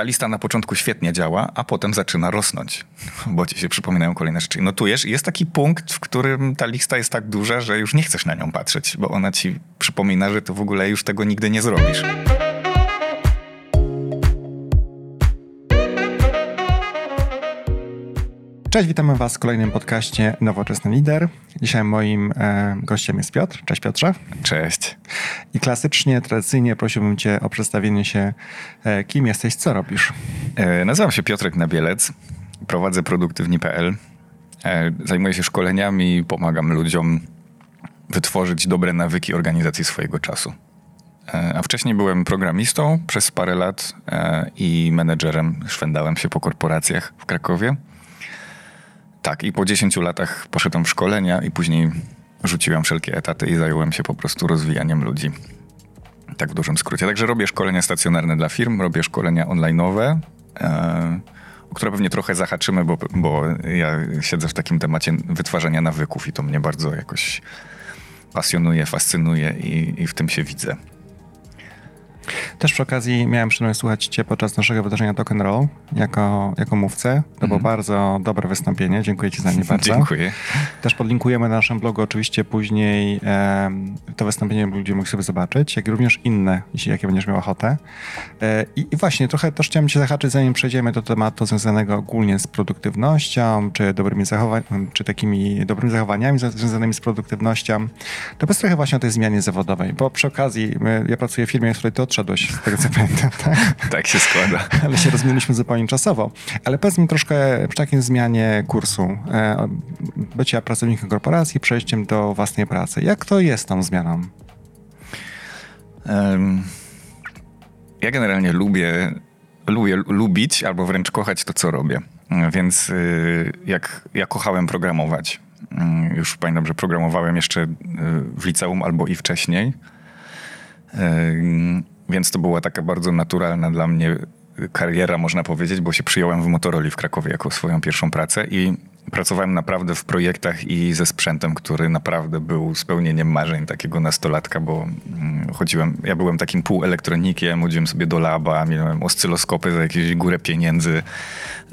ta lista na początku świetnie działa, a potem zaczyna rosnąć, bo ci się przypominają kolejne rzeczy. Notujesz i jest taki punkt, w którym ta lista jest tak duża, że już nie chcesz na nią patrzeć, bo ona ci przypomina, że ty w ogóle już tego nigdy nie zrobisz. Cześć, witamy Was w kolejnym podcaście Nowoczesny Lider. Dzisiaj moim e, gościem jest Piotr. Cześć Piotrze. Cześć. I klasycznie, tradycyjnie prosiłbym Cię o przedstawienie się, e, kim jesteś, co robisz. E, nazywam się Piotrek Nabielec, prowadzę produktywni.pl. E, zajmuję się szkoleniami pomagam ludziom wytworzyć dobre nawyki organizacji swojego czasu. E, a wcześniej byłem programistą przez parę lat e, i menedżerem. Szwendałem się po korporacjach w Krakowie. Tak, i po 10 latach poszedłem w szkolenia i później rzuciłem wszelkie etaty i zająłem się po prostu rozwijaniem ludzi. Tak w dużym skrócie. Także robię szkolenia stacjonarne dla firm, robię szkolenia online'owe, e, o które pewnie trochę zahaczymy, bo, bo ja siedzę w takim temacie wytwarzania nawyków i to mnie bardzo jakoś pasjonuje, fascynuje i, i w tym się widzę. Też przy okazji miałem przyjemność słuchać Cię podczas naszego wydarzenia Token Roll jako, jako mówcę. To było mhm. bardzo dobre wystąpienie. Dziękuję Ci za nie bardzo. Dziękuję. Też podlinkujemy na naszym blogu oczywiście później e, to wystąpienie ludzie mogli sobie zobaczyć, jak również inne, jeśli jakie będziesz miał ochotę. E, i, I właśnie trochę też chciałem Cię zahaczyć, zanim przejdziemy do tematu związanego ogólnie z produktywnością, czy dobrymi zachowaniami, czy takimi dobrymi zachowaniami związanymi z produktywnością. To bez trochę właśnie o tej zmianie zawodowej, bo przy okazji my, ja pracuję w firmie, w której Ty odszedłeś, z tego co pamiętam, tak? Tak się składa. Ale się rozminęliśmy zupełnie czasowo. Ale powiedz mi troszkę przy takiej zmianie kursu, e, bycia pracownikiem korporacji, przejściem do własnej pracy. Jak to jest tą zmianą? Um, ja generalnie lubię, lubię lubić albo wręcz kochać to, co robię. Więc y, jak ja kochałem programować, y, już pamiętam, że programowałem jeszcze y, w liceum albo i wcześniej. Więc to była taka bardzo naturalna dla mnie kariera, można powiedzieć, bo się przyjąłem w Motorola w Krakowie jako swoją pierwszą pracę i pracowałem naprawdę w projektach i ze sprzętem, który naprawdę był spełnieniem marzeń takiego nastolatka, bo mm, chodziłem, ja byłem takim półelektronikiem, chodziłem sobie do laba, miałem oscyloskopy za jakieś górę pieniędzy.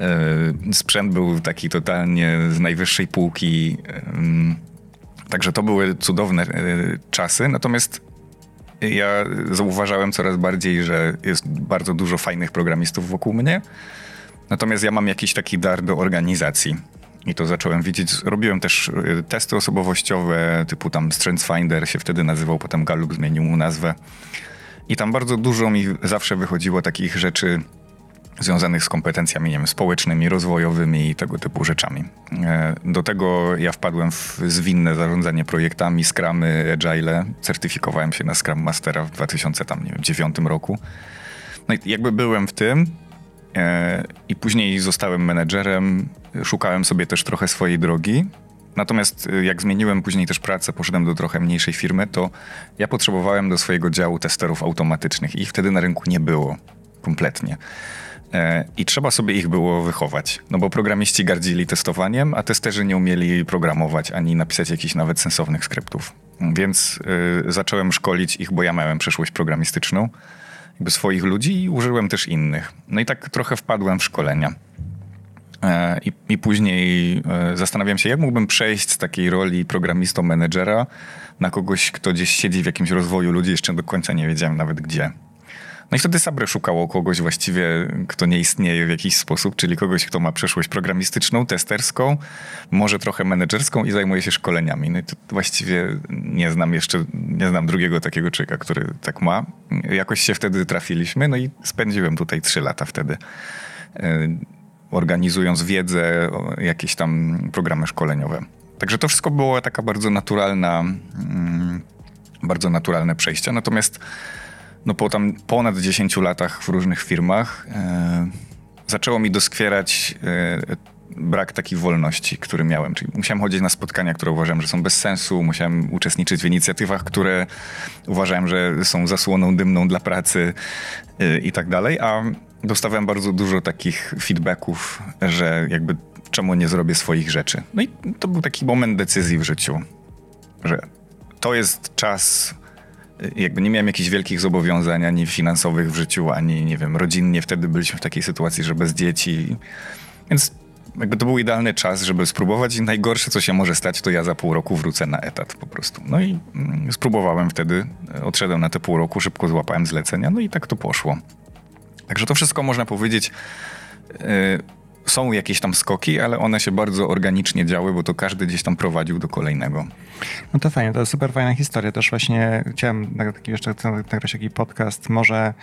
E, sprzęt był taki totalnie z najwyższej półki. Także to były cudowne e, czasy, natomiast ja zauważałem coraz bardziej, że jest bardzo dużo fajnych programistów wokół mnie. Natomiast ja mam jakiś taki dar do organizacji. I to zacząłem widzieć. Robiłem też y, testy osobowościowe, typu tam StrengthsFinder się wtedy nazywał, potem Gallup zmienił mu nazwę. I tam bardzo dużo mi zawsze wychodziło takich rzeczy związanych z kompetencjami nie wiem, społecznymi, rozwojowymi i tego typu rzeczami. E, do tego ja wpadłem w zwinne zarządzanie projektami, Scrumy, Agile. Certyfikowałem się na Scrum Mastera w 2009 roku. No i jakby byłem w tym e, i później zostałem menedżerem, szukałem sobie też trochę swojej drogi. Natomiast e, jak zmieniłem później też pracę, poszedłem do trochę mniejszej firmy, to ja potrzebowałem do swojego działu testerów automatycznych i ich wtedy na rynku nie było kompletnie. E, I trzeba sobie ich było wychować. No bo programiści gardzili testowaniem, a testerzy nie umieli programować ani napisać jakichś nawet sensownych skryptów. Więc y, zacząłem szkolić ich, bo ja miałem przeszłość programistyczną, jakby swoich ludzi i użyłem też innych. No i tak trochę wpadłem w szkolenia. E, I, I, później e, zastanawiam się, jak mógłbym przejść z takiej roli programistą-menedżera na kogoś, kto gdzieś siedzi w jakimś rozwoju ludzi, jeszcze do końca nie wiedziałem nawet gdzie. No i wtedy Sabre szukało kogoś właściwie, kto nie istnieje w jakiś sposób, czyli kogoś, kto ma przeszłość programistyczną, testerską, może trochę menedżerską i zajmuje się szkoleniami. No i to właściwie nie znam jeszcze, nie znam drugiego takiego człowieka, który tak ma. Jakoś się wtedy trafiliśmy, no i spędziłem tutaj trzy lata wtedy e, organizując wiedzę, jakieś tam programy szkoleniowe. Także to wszystko było taka bardzo naturalna, mm, bardzo naturalne przejście. Natomiast no po tam ponad 10 latach w różnych firmach e, zaczęło mi doskwierać e, brak takiej wolności, który miałem. Czyli musiałem chodzić na spotkania, które uważałem, że są bez sensu, musiałem uczestniczyć w inicjatywach, które uważałem, że są zasłoną dymną dla pracy e, i tak dalej, a dostawałem bardzo dużo takich feedbacków, że jakby czemu nie zrobię swoich rzeczy. No i to był taki moment decyzji w życiu, że to jest czas jakby nie miałem jakichś wielkich zobowiązań ani finansowych w życiu, ani nie wiem, rodzinnie wtedy byliśmy w takiej sytuacji, że bez dzieci. Więc jakby to był idealny czas, żeby spróbować i najgorsze, co się może stać, to ja za pół roku wrócę na etat po prostu. No i mm, spróbowałem wtedy, odszedłem na te pół roku, szybko złapałem zlecenia, no i tak to poszło. Także to wszystko można powiedzieć, yy, są jakieś tam skoki, ale one się bardzo organicznie działy, bo to każdy gdzieś tam prowadził do kolejnego. No to fajnie, to super fajna historia. Też właśnie chciałem taki jeszcze nagrać taki podcast, może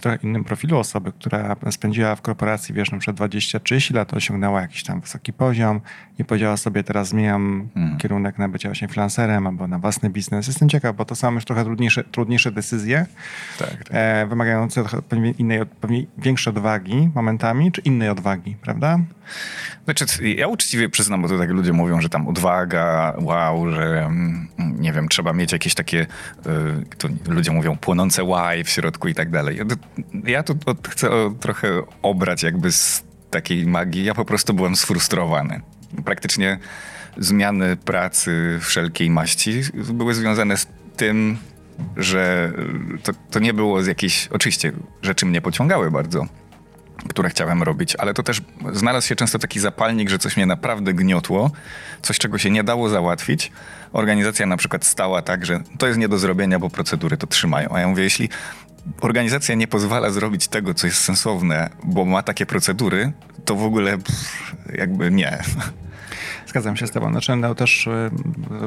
trochę innym profilu osoby, która spędziła w korporacji, wiesz, na przykład 20-30 lat, osiągnęła jakiś tam wysoki poziom i powiedziała sobie, teraz zmieniam hmm. kierunek na bycie właśnie freelancerem albo na własny biznes. Jestem ciekaw, bo to są już trochę trudniejsze, trudniejsze decyzje, tak, tak. E, wymagające pewnie innej, pewnie większej odwagi momentami, czy innej odwagi, prawda? Znaczy, ja uczciwie przyznam, bo to tak ludzie mówią, że tam odwaga, wow, że mm, nie wiem, trzeba mieć jakieś takie, y, ludzie mówią płonące łaj w środku i tak dalej. Ja to, to chcę trochę obrać jakby z takiej magii. Ja po prostu byłem sfrustrowany. Praktycznie zmiany pracy wszelkiej maści były związane z tym, że to, to nie było z jakiejś, oczywiście rzeczy mnie pociągały bardzo, które chciałem robić, ale to też znalazł się często taki zapalnik, że coś mnie naprawdę gniotło, coś czego się nie dało załatwić. Organizacja na przykład stała tak, że to jest nie do zrobienia, bo procedury to trzymają. A ja mówię, jeśli organizacja nie pozwala zrobić tego, co jest sensowne, bo ma takie procedury, to w ogóle pff, jakby nie. Zgadzam się z tobą. Znaczy, no też y,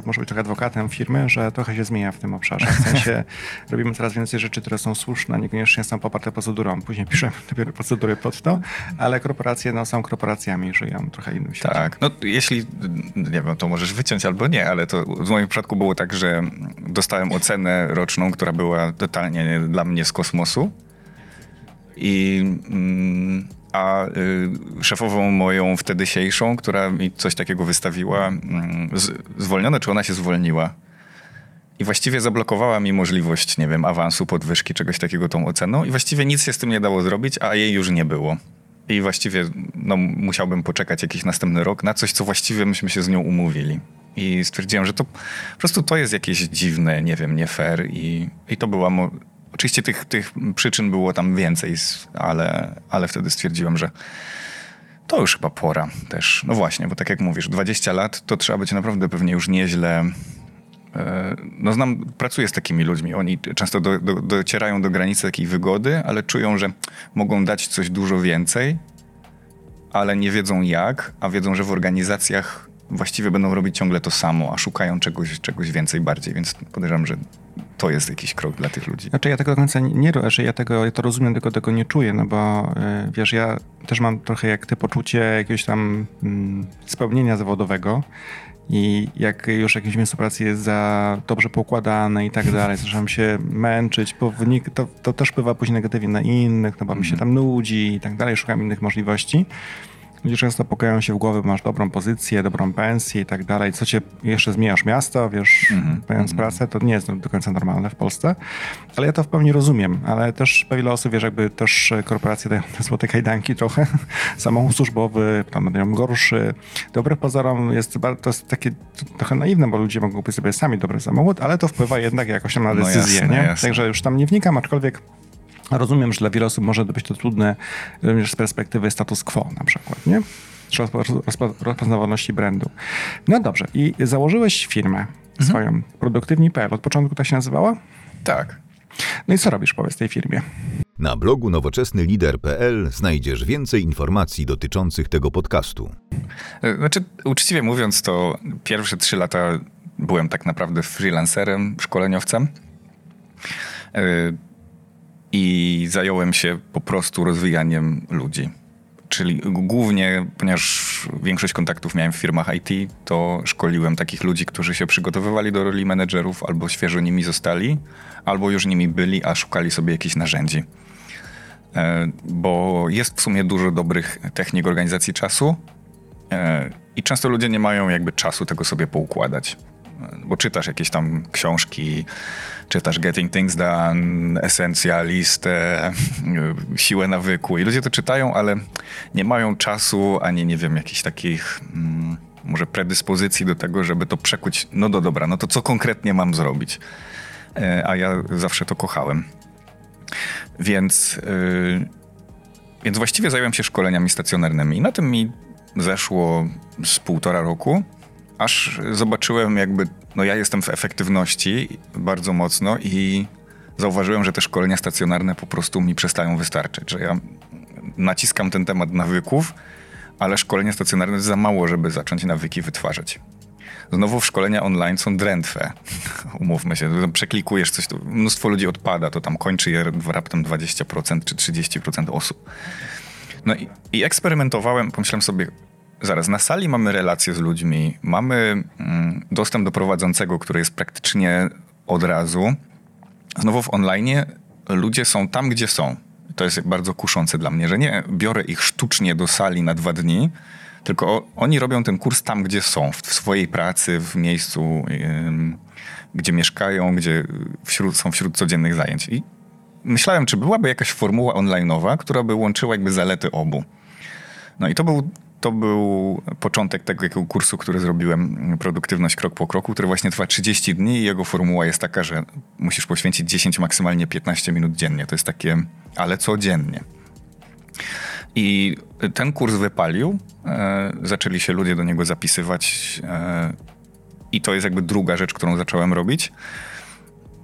może być trochę adwokatem firmy, że trochę się zmienia w tym obszarze. W sensie robimy coraz więcej rzeczy, które są słuszne, niekoniecznie są poparte procedurą. Później piszemy dopiero procedury pod to, ale korporacje no, są korporacjami, żyją trochę innym świecie. Tak. No jeśli, nie wiem, to możesz wyciąć albo nie, ale to w moim przypadku było tak, że dostałem ocenę roczną, która była totalnie dla mnie z kosmosu. I... Mm, a y, szefową moją wtedysiejszą, która mi coś takiego wystawiła, y, z, zwolniona, czy ona się zwolniła. I właściwie zablokowała mi możliwość, nie wiem, awansu, podwyżki, czegoś takiego tą oceną. I właściwie nic się z tym nie dało zrobić, a jej już nie było. I właściwie no, musiałbym poczekać jakiś następny rok na coś, co właściwie myśmy się z nią umówili. I stwierdziłem, że to po prostu to jest jakieś dziwne, nie wiem, nie fair. I, i to była Oczywiście tych, tych przyczyn było tam więcej, ale, ale wtedy stwierdziłem, że to już chyba pora też. No właśnie, bo tak jak mówisz, 20 lat to trzeba być naprawdę pewnie już nieźle. E, no znam, pracuję z takimi ludźmi. Oni często do, do, docierają do granicy takiej wygody, ale czują, że mogą dać coś dużo więcej, ale nie wiedzą jak, a wiedzą, że w organizacjach właściwie będą robić ciągle to samo, a szukają czegoś, czegoś więcej bardziej, więc podejrzewam, że to jest jakiś krok dla tych ludzi. Znaczy ja tego do końca nie, że ja tego, ja to rozumiem, tylko tego nie czuję, no bo y, wiesz, ja też mam trochę jak ty poczucie jakiegoś tam mm, spełnienia zawodowego i jak już jakieś miejsce pracy jest za dobrze poukładane i tak dalej, zaczynam się męczyć, bo to, to też wpływa później negatywnie na innych, no bo mi się mhm. tam nudzi i tak dalej, szukam innych możliwości. Ludzie często pokają się w głowie, masz dobrą pozycję, dobrą pensję i tak dalej. Co cię jeszcze zmieniasz miasto, wiesz, mm -hmm. pracę, to nie jest do końca normalne w Polsce. Ale ja to w pełni rozumiem, ale też wiele osób, wiesz, jakby też korporacje dają te złote kajdanki trochę. Samochód służbowy, tam będą gorszy. Dobry pozorom jest, to jest takie trochę naiwne, bo ludzie mogą kupić sobie sami dobry samochód, ale to wpływa jednak jakoś tam na decyzję, no jasne, nie? Jasne. Także już tam nie wnikam, aczkolwiek Rozumiem, że dla wielu osób może być to trudne również z perspektywy status quo na przykład, nie? Czy rozpoznawalności brandu. No dobrze, i założyłeś firmę mhm. swoją, produktywni.pl. Od początku tak się nazywała? Tak. No i co robisz, powiedz, tej firmie? Na blogu nowoczesnylider.pl znajdziesz więcej informacji dotyczących tego podcastu. Znaczy, uczciwie mówiąc, to pierwsze trzy lata byłem tak naprawdę freelancerem, szkoleniowcem. I zająłem się po prostu rozwijaniem ludzi. Czyli głównie, ponieważ większość kontaktów miałem w firmach IT, to szkoliłem takich ludzi, którzy się przygotowywali do roli menedżerów, albo świeżo nimi zostali, albo już nimi byli, a szukali sobie jakichś narzędzi. E, bo jest w sumie dużo dobrych technik organizacji czasu e, i często ludzie nie mają jakby czasu tego sobie poukładać bo czytasz jakieś tam książki, czytasz Getting Things Done, Esencjalistę, Siłę Nawyku i ludzie to czytają, ale nie mają czasu ani, nie wiem, jakichś takich mm, może predyspozycji do tego, żeby to przekuć, no do dobra, no to co konkretnie mam zrobić? e, a ja zawsze to kochałem. Więc, yy, więc właściwie zająłem się szkoleniami stacjonarnymi i na tym mi zeszło z półtora roku, aż zobaczyłem jakby, no ja jestem w efektywności bardzo mocno i zauważyłem, że te szkolenia stacjonarne po prostu mi przestają wystarczyć, że ja naciskam ten temat nawyków, ale szkolenia stacjonarne jest za mało, żeby zacząć nawyki wytwarzać. Znowu w szkolenia online są drętwe. Umówmy się, przeklikujesz coś, mnóstwo ludzi odpada, to tam kończy je raptem 20% czy 30% osób. No i, i eksperymentowałem, pomyślałem sobie, zaraz, na sali mamy relacje z ludźmi, mamy mm, dostęp do prowadzącego, który jest praktycznie od razu. Znowu w online ludzie są tam, gdzie są. To jest bardzo kuszące dla mnie, że nie biorę ich sztucznie do sali na dwa dni, tylko oni robią ten kurs tam, gdzie są, w swojej pracy, w miejscu, gdzie mieszkają, gdzie wśród, są wśród codziennych zajęć. I myślałem, czy byłaby jakaś formuła online'owa, która by łączyła jakby zalety obu. No i to był, to był początek tego kursu, który zrobiłem, Produktywność krok po kroku, który właśnie trwa 30 dni i jego formuła jest taka, że musisz poświęcić 10, maksymalnie 15 minut dziennie. To jest takie, ale codziennie. I ten kurs wypalił, e, zaczęli się ludzie do niego zapisywać e, i to jest jakby druga rzecz, którą zacząłem robić.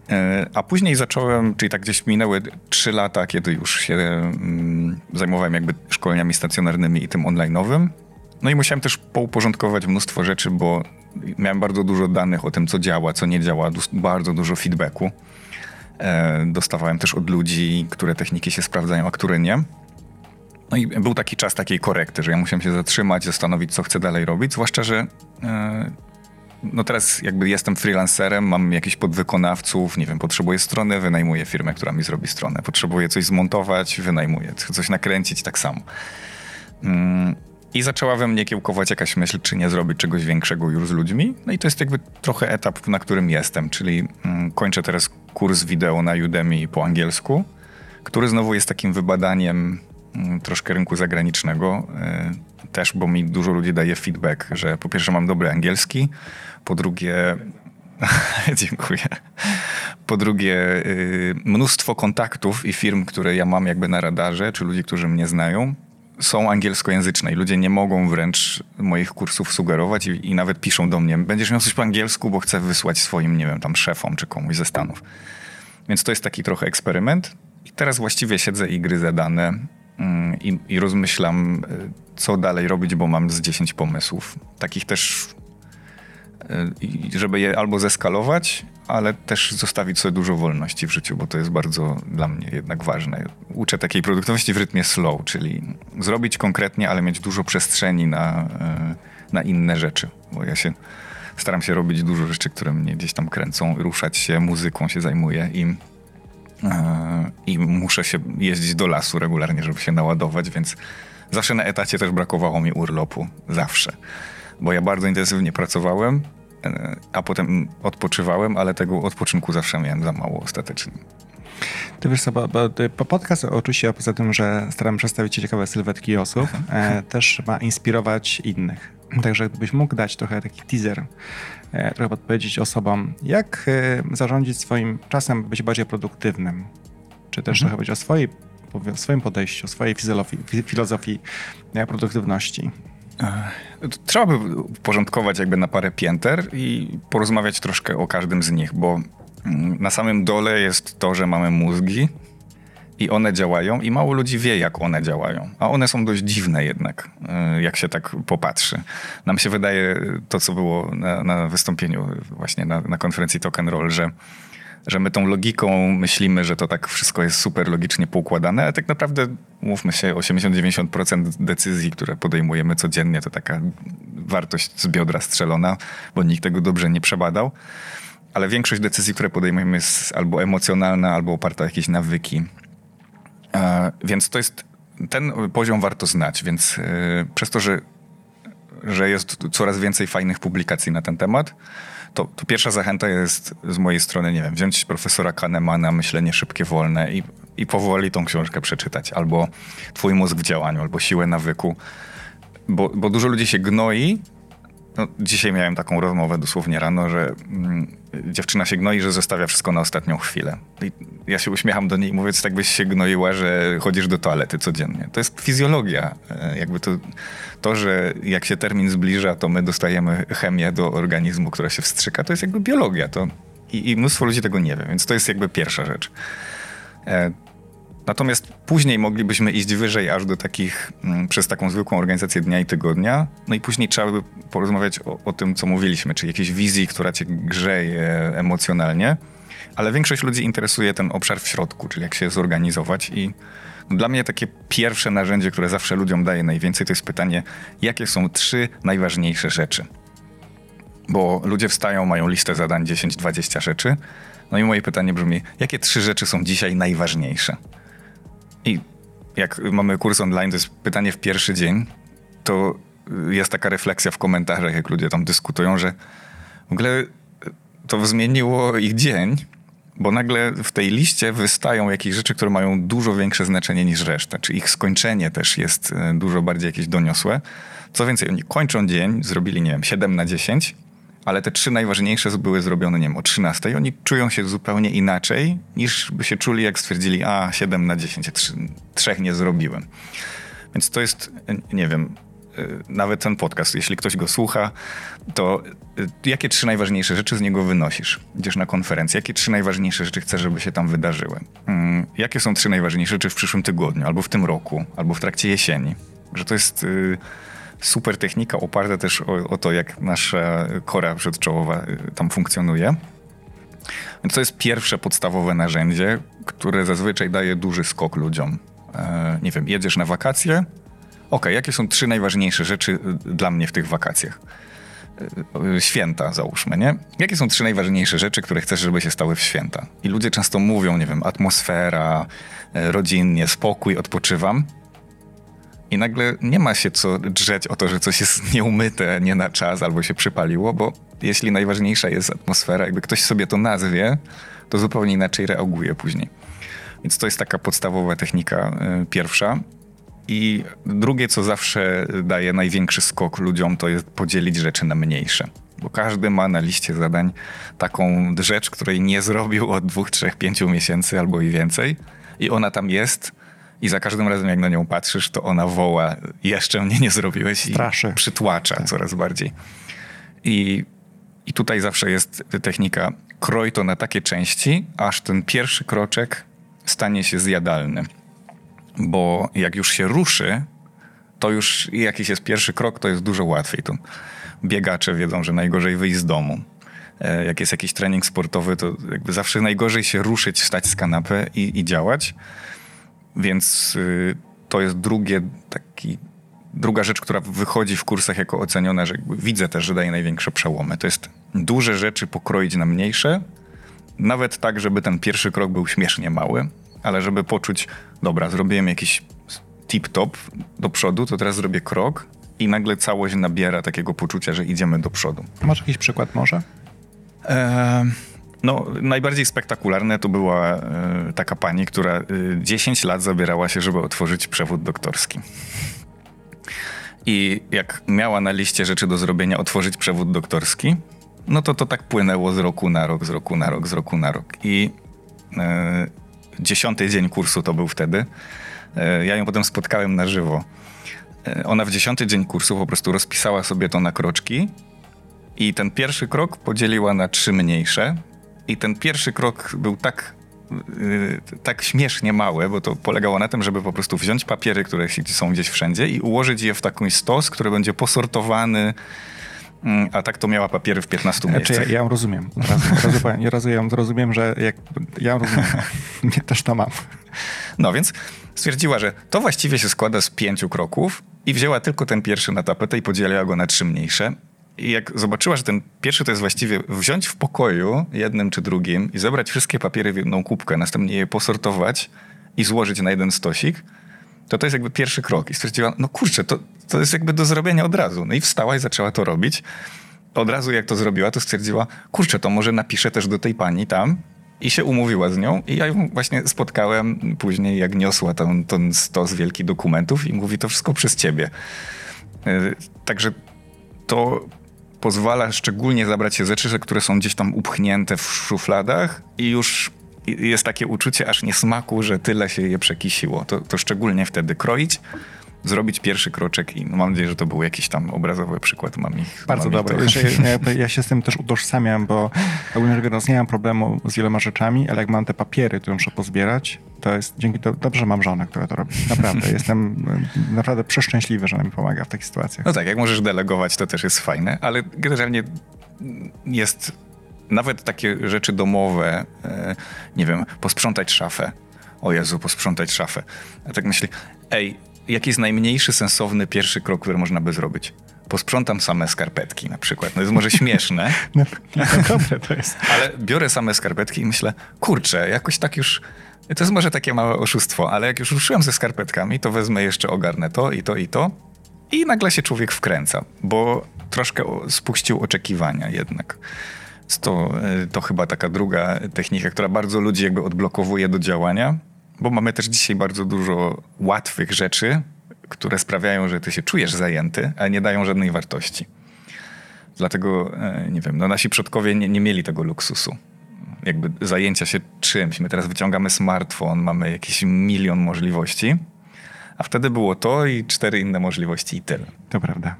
E, a później zacząłem, czyli tak gdzieś minęły trzy lata, kiedy już się mm, zajmowałem jakby szkoleniami stacjonarnymi i tym online'owym. No i musiałem też pouporządkować mnóstwo rzeczy, bo miałem bardzo dużo danych o tym, co działa, co nie działa, bardzo dużo feedbacku. E, dostawałem też od ludzi, które techniki się sprawdzają, a które nie. No i był taki czas takiej korekty, że ja musiałem się zatrzymać, zastanowić, co chcę dalej robić, zwłaszcza, że e, no teraz jakby jestem freelancerem, mam jakichś podwykonawców, nie wiem, potrzebuję strony, wynajmuję firmę, która mi zrobi stronę. Potrzebuję coś zmontować, wynajmuję. Coś nakręcić, tak samo. Mm, I zaczęła we mnie kiełkować jakaś myśl, czy nie zrobić czegoś większego już z ludźmi. No i to jest jakby trochę etap, na którym jestem, czyli mm, kończę teraz kurs wideo na Udemy po angielsku, który znowu jest takim wybadaniem Mm, troszkę rynku zagranicznego y, też, bo mi dużo ludzi daje feedback, że po pierwsze mam dobry angielski, po drugie dziękuję. Po drugie y, mnóstwo kontaktów i firm, które ja mam jakby na radarze, czy ludzi, którzy mnie znają, są angielskojęzyczne i ludzie nie mogą wręcz moich kursów sugerować i, i, nawet piszą do mnie, będziesz miał coś po angielsku, bo chcę wysłać swoim, nie wiem, tam szefom czy komuś ze Stanów. Więc to jest taki trochę eksperyment. I teraz właściwie siedzę i gryzę dane i, i rozmyślam, e, co dalej robić, bo mam z 10 pomysłów. Takich też, e, żeby je albo zeskalować, ale też zostawić sobie dużo wolności w życiu, bo to jest bardzo dla mnie jednak ważne. Uczę takiej produktywności w rytmie slow, czyli zrobić konkretnie, ale mieć dużo przestrzeni na, e, na inne rzeczy, bo ja się staram się robić dużo rzeczy, które mnie gdzieś tam kręcą, ruszać się, muzyką się zajmuję i i muszę się jeździć do lasu regularnie, żeby się naładować, więc zawsze na etacie też brakowało mi urlopu. Zawsze. Bo ja bardzo intensywnie pracowałem, e, a potem odpoczywałem, ale tego odpoczynku zawsze miałem za mało ostatecznie. Ty wiesz co, bo, bo podcast oczywiście poza tym, że staram przedstawić ciekawe sylwetki osób, e, też ma inspirować innych. Także gdybyś mógł dać trochę taki teaser, e, trochę podpowiedzieć osobom, jak e, zarządzić swoim czasem, być bardziej produktywnym, czy też mhm. trochę powiedzieć o swojej o swoim podejściu, o swojej filozofii, filozofii e, produktywności. Trzeba by uporządkować jakby na parę pięter i porozmawiać troszkę o każdym z nich, bo mm, na samym dole jest to, że mamy mózgi, i one działają i mało ludzi wie, jak one działają. A one są dość dziwne jednak, e, jak się tak popatrzy. Nam się wydaje to, co było na, na wystąpieniu właśnie na, na konferencji Token Roll, że że my tą logiką myślimy, że to tak wszystko jest super logicznie poukładane, ale tak naprawdę, mówmy się, 80-90% decyzji, które podejmujemy codziennie, to taka wartość z biodra strzelona, bo nikt tego dobrze nie przebadał. Ale większość decyzji, które podejmujemy jest albo emocjonalna, albo oparta o jakieś nawyki, więc to jest, ten poziom warto znać, więc e, przez to, że, że jest coraz więcej fajnych publikacji na ten temat, to, to, pierwsza zachęta jest z mojej strony, nie wiem, wziąć profesora Kahnemana, Myślenie szybkie, wolne i, i powoli tą książkę przeczytać. Albo Twój mózg w działaniu, albo Siłę nawyku. Bo, bo dużo ludzi się gnoi no, dzisiaj miałem taką rozmowę dosłownie rano, że mm, dziewczyna się gnoi, że zostawia wszystko na ostatnią chwilę. I ja się uśmiecham do niej, mówiąc, tak byś się gnoiła, że chodzisz do toalety codziennie. To jest fizjologia. E, jakby to, to, że jak się termin zbliża, to my dostajemy chemię do organizmu, która się wstrzyka, to jest jakby biologia. To, i, I mnóstwo ludzi tego nie wie, więc to jest jakby pierwsza rzecz. E, Natomiast później moglibyśmy iść wyżej aż do takich, mm, przez taką zwykłą organizację dnia i tygodnia. No i później trzeba by porozmawiać o, o tym, co mówiliśmy, czy jakiejś wizji, która cię grzeje emocjonalnie. Ale większość ludzi interesuje ten obszar w środku, czyli jak się zorganizować. I dla mnie takie pierwsze narzędzie, które zawsze ludziom daje najwięcej, to jest pytanie, jakie są trzy najważniejsze rzeczy. Bo ludzie wstają, mają listę zadań 10-20 rzeczy. No i moje pytanie brzmi, jakie trzy rzeczy są dzisiaj najważniejsze? I jak mamy kurs online, to jest pytanie w pierwszy dzień, to jest taka refleksja w komentarzach, jak ludzie tam dyskutują, że w ogóle to zmieniło ich dzień, bo nagle w tej liście wystają jakieś rzeczy, które mają dużo większe znaczenie niż reszta. Czy ich skończenie też jest e, dużo bardziej jakieś doniosłe. Co więcej, oni kończą dzień, zrobili, nie wiem, 7 na 10 ale te trzy najważniejsze były zrobione, nie wiem, o 13. Oni czują się zupełnie inaczej, niż by się czuli, jak stwierdzili, a 7 na 10, trzy, trzech nie zrobiłem. Więc to jest, nie wiem, y, nawet ten podcast, jeśli ktoś go słucha, to y, jakie trzy najważniejsze rzeczy z niego wynosisz? Idziesz na konferencję, jakie trzy najważniejsze rzeczy chcesz, żeby się tam wydarzyły? Mm, jakie są trzy najważniejsze rzeczy w przyszłym tygodniu, albo w tym roku, albo w trakcie jesieni? Że to jest y, super technika oparta też o, o to, jak nasza kora przedczołowa y, tam funkcjonuje. Więc to jest pierwsze podstawowe narzędzie, które zazwyczaj daje duży skok ludziom. E, nie wiem, jedziesz na wakacje? Ok, jakie są trzy najważniejsze rzeczy y, dla mnie w tych wakacjach? E, święta, załóżmy, nie? Jakie są trzy najważniejsze rzeczy, które chcesz, żeby się stały w święta? I ludzie często mówią, nie wiem, atmosfera, e, rodzinnie, spokój, odpoczywam. I nagle nie ma się co drzeć o to, że coś jest nieumyte, nie na czas albo się przypaliło, bo jeśli najważniejsza jest atmosfera, jakby ktoś sobie to nazwie, to zupełnie inaczej reaguje później. Więc to jest taka podstawowa technika y, pierwsza. I drugie, co zawsze daje największy skok ludziom, to jest podzielić rzeczy na mniejsze. Bo każdy ma na liście zadań taką rzecz, której nie zrobił od dwóch, trzech, pięciu miesięcy albo i więcej. I ona tam jest, i za każdym razem, jak na nią patrzysz, to ona woła, jeszcze mnie nie zrobiłeś Straszy. i przytłacza tak. coraz bardziej. I, I tutaj zawsze jest technika kroj to na takie części, aż ten pierwszy kroczek stanie się zjadalny. Bo jak już się ruszy, to już jakiś jest pierwszy krok, to jest dużo łatwiej. Tu biegacze wiedzą, że najgorzej wyjść z domu. E, jak jest jakiś trening sportowy, to jakby zawsze najgorzej się ruszyć, wstać z kanapy i, i działać. Więc y, to jest drugie taki, druga rzecz, która wychodzi w kursach jako oceniona, że widzę też, że daje największe przełomy. To jest duże rzeczy pokroić na mniejsze, nawet tak, żeby ten pierwszy krok był śmiesznie mały, ale żeby poczuć, dobra, zrobiłem jakiś tip-top do przodu, to teraz zrobię krok i nagle całość nabiera takiego poczucia, że idziemy do przodu. Masz jakiś przykład może? Eee, no, najbardziej spektakularne to była y, taka pani, która y, 10 lat zabierała się, żeby otworzyć przewód doktorski. I jak miała na liście rzeczy do zrobienia otworzyć przewód doktorski, no to to tak płynęło z roku na rok, z roku na rok, z roku na rok. I y, dziesiąty dzień kursu to był wtedy. ja ją potem spotkałem na żywo. ona w dziesiąty dzień kursu po prostu rozpisała sobie to na kroczki i ten pierwszy krok podzieliła na trzy mniejsze, i ten pierwszy krok był tak, yy, tak śmiesznie mały, bo to polegało na tym, żeby po prostu wziąć papiery, które są gdzieś wszędzie i ułożyć je w taki stos, który będzie posortowany mm, a tak to miała papiery w 15 znaczy, miejscach. Ja, ja ją rozumiem. Rozumiem, ja rozumiem, rozumiem że jak, ja rozumiem. Mnie też to mam. No więc stwierdziła, że to właściwie się składa z pięciu kroków i wzięła tylko ten pierwszy na tapetę i podzieliła go na trzy mniejsze. I jak zobaczyła, że ten pierwszy to jest właściwie wziąć w pokoju jednym czy drugim i zebrać wszystkie papiery w jedną kubkę, następnie je posortować i złożyć na jeden stosik, to to jest jakby pierwszy krok. I stwierdziła, no kurczę, to, to jest jakby do zrobienia od razu. No i wstała i zaczęła to robić. Od razu jak to zrobiła, to stwierdziła, kurczę, to może napiszę też do tej pani tam, i się umówiła z nią i ja ją właśnie spotkałem później, jak niosła ten, ten stos wielki dokumentów i mówi to wszystko przez ciebie. Yy, także to pozwala szczególnie zabrać się rzeczy, które są gdzieś tam upchnięte w szufladach i już jest takie uczucie aż niesmaku, że tyle się je przekisiło. To, to szczególnie wtedy kroić, zrobić pierwszy kroczek i no mam nadzieję, że to był jakiś tam obrazowy przykład. Mam ich, Bardzo mam dobry. Ja, ja, się z tym też utożsamiam, bo ogólnie rzecz biorąc nie mam problemu z wieloma rzeczami, ale jak mam te papiery, które muszę pozbierać, to jest dzięki to dobrze mam żonę, która to robi. Naprawdę. Jestem naprawdę przeszczęśliwy, że ona mi pomaga w takich sytuacjach. No tak, jak możesz delegować, to też jest fajne, ale generalnie jest nawet takie rzeczy domowe, e, nie wiem, posprzątać szafę. O Jezu, posprzątać szafę. A tak myślę, ej, jaki jest najmniejszy sensowny pierwszy krok, który można by zrobić? Posprzątam same skarpetki na przykład. No jest może śmieszne. no, no, dobre to jest. Ale biorę same skarpetki i myślę, kurczę, jakoś tak już... To jest może takie małe oszustwo, ale jak już ruszyłem ze skarpetkami, to wezmę jeszcze, ogarnę to i to i to. I nagle się człowiek wkręca, bo troszkę spuścił oczekiwania jednak. To, e, to chyba taka druga technika, która bardzo ludzi jakby odblokowuje do działania, bo mamy też dzisiaj bardzo dużo łatwych rzeczy, które sprawiają, że ty się czujesz zajęty, a nie dają żadnej wartości. Dlatego, e, nie wiem, no nasi przodkowie nie, nie mieli tego luksusu. Jakby zajęcia się czymś. My teraz wyciągamy smartfon, mamy jakiś milion możliwości, a wtedy było to i cztery inne możliwości i tyle. To prawda.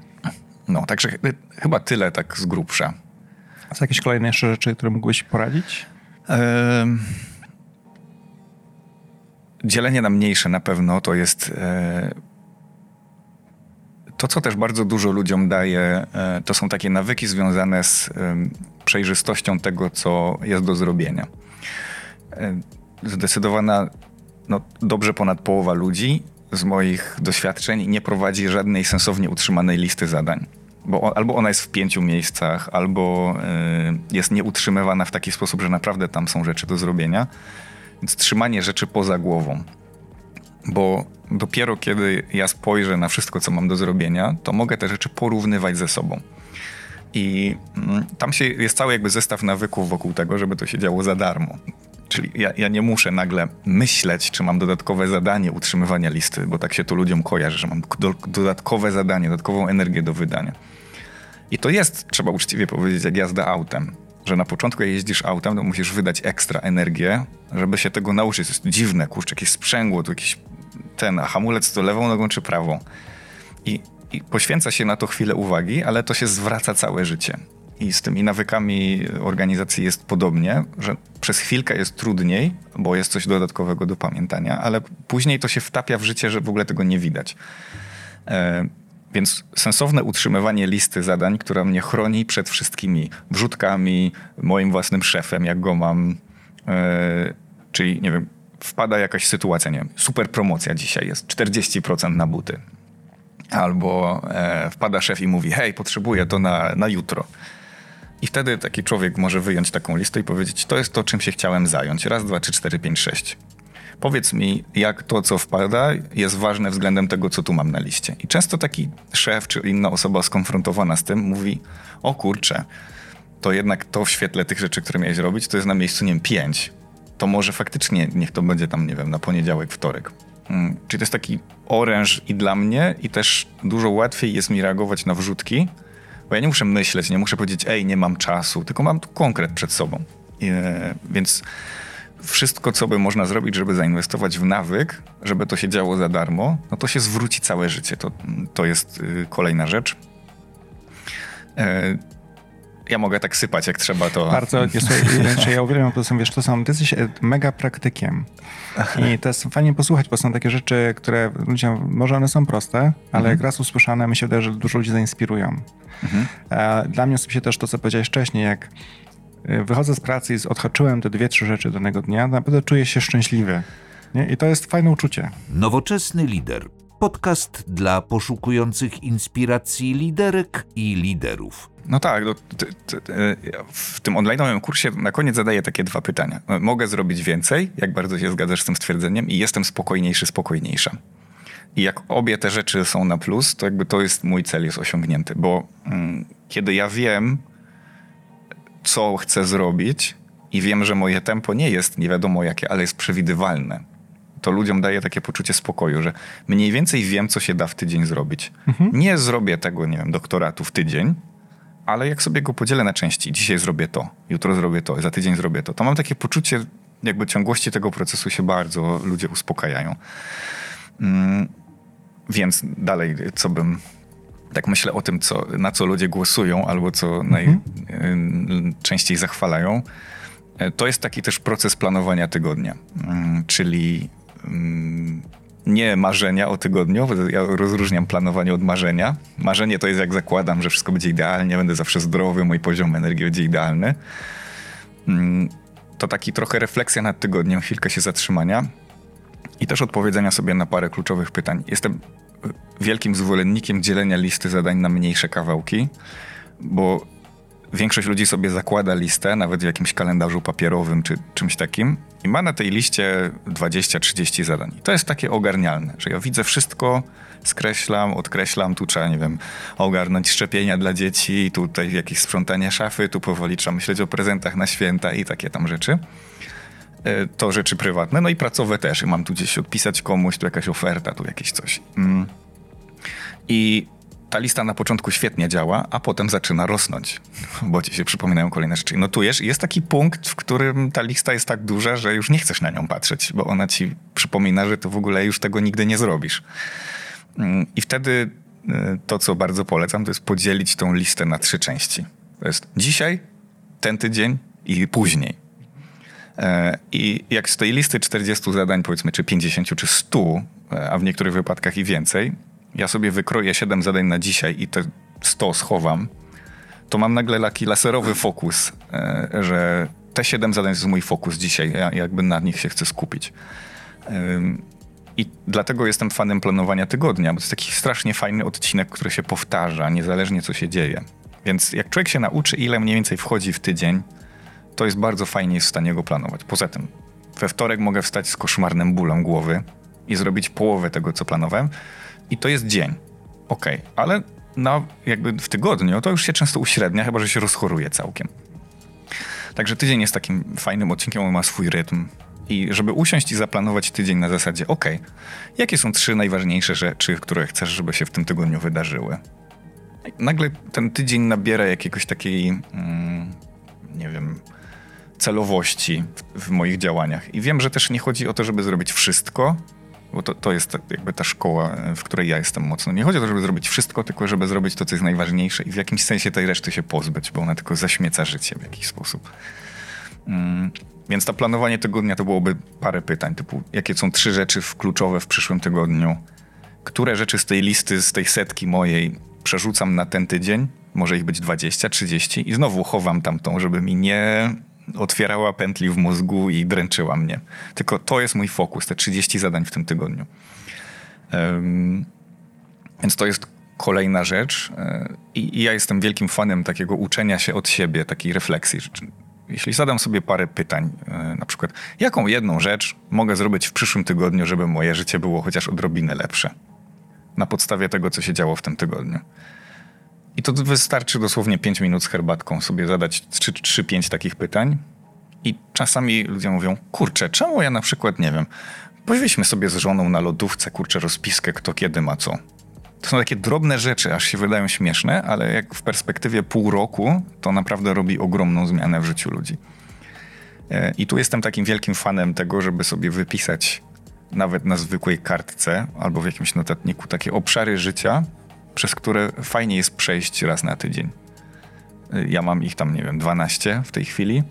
No, także chyba tyle tak z grubsza. A są jakieś kolejne jeszcze rzeczy, które mógłbyś poradzić? Dzielenie na mniejsze na pewno to jest e, to, co też bardzo dużo ludziom daje, e, to są takie nawyki związane z przejrzystością tego, co jest do zrobienia. E, zdecydowana, no, dobrze ponad połowa ludzi z moich doświadczeń nie prowadzi żadnej sensownie utrzymanej listy zadań bo albo ona jest w pięciu miejscach, albo jest nieutrzymywana w taki sposób, że naprawdę tam są rzeczy do zrobienia. Więc trzymanie rzeczy poza głową. Bo dopiero kiedy ja spojrzę na wszystko, co mam do zrobienia, to mogę te rzeczy porównywać ze sobą. I mm, tam się, jest cały jakby zestaw nawyków wokół tego, żeby to się działo za darmo. Czyli ja, ja, nie muszę nagle myśleć, czy mam dodatkowe zadanie utrzymywania listy, bo tak się to ludziom kojarzy, że mam do, dodatkowe zadanie, dodatkową energię do wydania. I to jest, trzeba uczciwie powiedzieć, jak jazda autem. Że na początku, jak jeździsz autem, to musisz wydać ekstra energię, żeby się tego nauczyć. To jest dziwne, kurczę, jakieś sprzęgło, tu jakiś ten, a hamulec to lewą nogą czy prawą. I, I poświęca się na to chwilę uwagi, ale to się zwraca całe życie. I z tymi nawykami organizacji jest podobnie, że przez chwilkę jest trudniej, bo jest coś dodatkowego do pamiętania, ale później to się wtapia w życie, że w ogóle tego nie widać. Więc sensowne utrzymywanie listy zadań, która mnie chroni przed wszystkimi wrzutkami, moim własnym szefem, jak go mam, e, czyli nie wiem, wpada jakaś sytuacja, nie wiem, super promocja dzisiaj jest, 40% na buty. Albo e, wpada szef i mówi, hej, potrzebuję to na, na jutro. I wtedy taki człowiek może wyjąć taką listę i powiedzieć, to jest to, czym się chciałem zająć. Raz, dwa, trzy, cztery, pięć, sześć. Powiedz mi, jak to, co wpada, jest ważne względem tego, co tu mam na liście. I często taki szef czy inna osoba skonfrontowana z tym mówi, o kurczę, to jednak to w świetle tych rzeczy, które miałeś robić, to jest na miejscu, nie wiem, pięć. To może faktycznie niech to będzie tam, nie wiem, na poniedziałek, wtorek. Hmm. Czyli to jest taki oręż i dla mnie, i też dużo łatwiej jest mi reagować na wrzutki, bo ja nie muszę myśleć, nie muszę powiedzieć, ej, nie mam czasu, tylko mam tu konkret przed sobą. E, więc wszystko, co by można zrobić, żeby zainwestować w nawyk, żeby to się działo za darmo, no to się zwróci całe życie. To, to jest y, kolejna rzecz. E, ja mogę tak sypać, jak trzeba, to... Bardzo, ja, ja uwielbiam, to są, wiesz, to są, ty jesteś e, mega praktykiem i to jest fajnie posłuchać, bo są takie rzeczy, które ludziom, może one są proste, ale mhm. jak raz usłyszane, mi się wydaje, że dużo ludzi zainspirują. Mhm. E, dla mnie osobiście też to, co powiedziałeś wcześniej, jak wychodzę z pracy i odhaczyłem te dwie, trzy rzeczy danego dnia, naprawdę czuję się szczęśliwy. Nie? I to jest fajne uczucie. Nowoczesny lider. Podcast dla poszukujących inspiracji liderek i liderów. No tak, no, w tym online'owym kursie na koniec zadaję takie dwa pytania. Mogę zrobić więcej, jak bardzo się zgadzasz z tym stwierdzeniem, i jestem spokojniejszy, spokojniejsza. I jak obie te rzeczy są na plus, to jakby to jest mój cel, jest osiągnięty, bo mm, kiedy ja wiem, co chcę zrobić i wiem, że moje tempo nie jest nie wiadomo jakie, ale jest przewidywalne. To ludziom daje takie poczucie spokoju, że mniej więcej wiem, co się da w tydzień zrobić. Mhm. Nie zrobię tego, nie wiem, doktoratu w tydzień, ale jak sobie go podzielę na części, dzisiaj zrobię to, jutro zrobię to, za tydzień zrobię to, to mam takie poczucie jakby ciągłości tego procesu się bardzo ludzie uspokajają. Mm, więc dalej, co bym tak myślę o tym, co, na co ludzie głosują albo co mhm. najczęściej zachwalają, e, to jest taki też proces planowania tygodnia. Mm, czyli mm, nie marzenia o tygodniu, ja rozróżniam planowanie od marzenia. Marzenie to jest jak zakładam, że wszystko będzie idealnie, będę zawsze zdrowy, mój poziom energii będzie idealny. Mm, to taki trochę refleksja nad tygodniem, chwilkę się zatrzymania i też odpowiedzenia sobie na parę kluczowych pytań. Jestem wielkim zwolennikiem dzielenia listy zadań na mniejsze kawałki, bo większość ludzi sobie zakłada listę, nawet w jakimś kalendarzu papierowym czy czymś takim, i ma na tej liście 20-30 zadań. To jest takie ogarnialne, że ja widzę wszystko, skreślam, odkreślam, tu trzeba, nie wiem, ogarnąć szczepienia dla dzieci, tutaj jakieś sprzątanie szafy, tu powoli trzeba myśleć o prezentach na święta i takie tam rzeczy. E, to rzeczy prywatne, no i pracowe też. Mam tu gdzieś odpisać komuś, tu jakaś oferta, tu jakieś coś. Mm. I ta lista na początku świetnie działa, a potem zaczyna rosnąć, bo ci się przypominają kolejne rzeczy. Notujesz, jest taki punkt, w którym ta lista jest tak duża, że już nie chcesz na nią patrzeć, bo ona ci przypomina, że to w ogóle już tego nigdy nie zrobisz. Mm, I wtedy e, to, co bardzo polecam, to jest podzielić tą listę na trzy części. To jest dzisiaj, ten tydzień i później. E, I jak z tej listy 40 zadań, powiedzmy, czy 50, czy 100, e, a w niektórych wypadkach i więcej, ja sobie wykroję 7 zadań na dzisiaj i te 100 schowam, to mam nagle taki laserowy fokus, e, że te 7 zadań jest mój fokus dzisiaj, ja jakby na nich się chcę skupić. I dlatego jestem fanem planowania tygodnia, bo to jest taki strasznie fajny odcinek, który się powtarza, niezależnie co się dzieje. Więc jak człowiek się nauczy, ile mniej więcej wchodzi w tydzień, to jest bardzo fajnie jest w stanie go planować. Poza tym, we wtorek mogę wstać z koszmarnym bólem głowy i zrobić połowę tego, co planowałem i to jest dzień. Ok, ale na, jakby w tygodniu to już się często uśrednia, chyba że się rozchoruje całkiem. Także tydzień jest takim fajnym odcinkiem, on ma swój rytm. I żeby usiąść i zaplanować tydzień na zasadzie, ok, jakie są trzy najważniejsze rzeczy, które chcesz, żeby się w tym tygodniu wydarzyły? nagle ten tydzień nabiera jakiegoś takiej, mm, nie wiem, celowości w, moich działaniach. I wiem, że też nie chodzi o to, żeby zrobić wszystko, bo to, to jest jakby ta szkoła, w której ja jestem mocno. Nie chodzi o to, żeby zrobić wszystko, tylko żeby zrobić to, co jest najważniejsze i w jakimś sensie tej reszty się pozbyć, bo ona tylko zaśmieca życie w jakiś sposób. Mm, więc to planowanie tygodnia to byłoby parę pytań, typu jakie są trzy rzeczy kluczowe w przyszłym tygodniu, które rzeczy z tej listy, z tej setki mojej przerzucam na ten tydzień, może ich być 20, 30 i znowu chowam tamtą, żeby mi nie otwierała pętli w mózgu i dręczyła mnie. Tylko to jest mój fokus, te 30 zadań w tym tygodniu. Więc to jest kolejna rzecz. E, I, I, ja jestem wielkim fanem takiego uczenia się od siebie, takiej refleksji. Jeśli zadam sobie parę pytań, e, na przykład, jaką jedną rzecz mogę zrobić w przyszłym tygodniu, żeby moje życie było chociaż odrobinę lepsze? Na podstawie tego, co się działo w tym tygodniu. I to wystarczy dosłownie 5 minut z herbatką sobie zadać 3-5 takich pytań. I czasami ludzie mówią, kurczę, czemu ja na przykład, nie wiem, powiedzmy sobie z żoną na lodówce, kurczę, rozpiskę, kto kiedy ma co. To są takie drobne rzeczy, aż się wydają śmieszne, ale jak w perspektywie pół roku, to naprawdę robi ogromną zmianę w życiu ludzi. E, I tu jestem takim wielkim fanem tego, żeby sobie wypisać nawet na zwykłej kartce albo w jakimś notatniku takie obszary życia, przez które fajnie jest przejść raz na tydzień. Ja mam ich tam, nie wiem, 12 w tej chwili.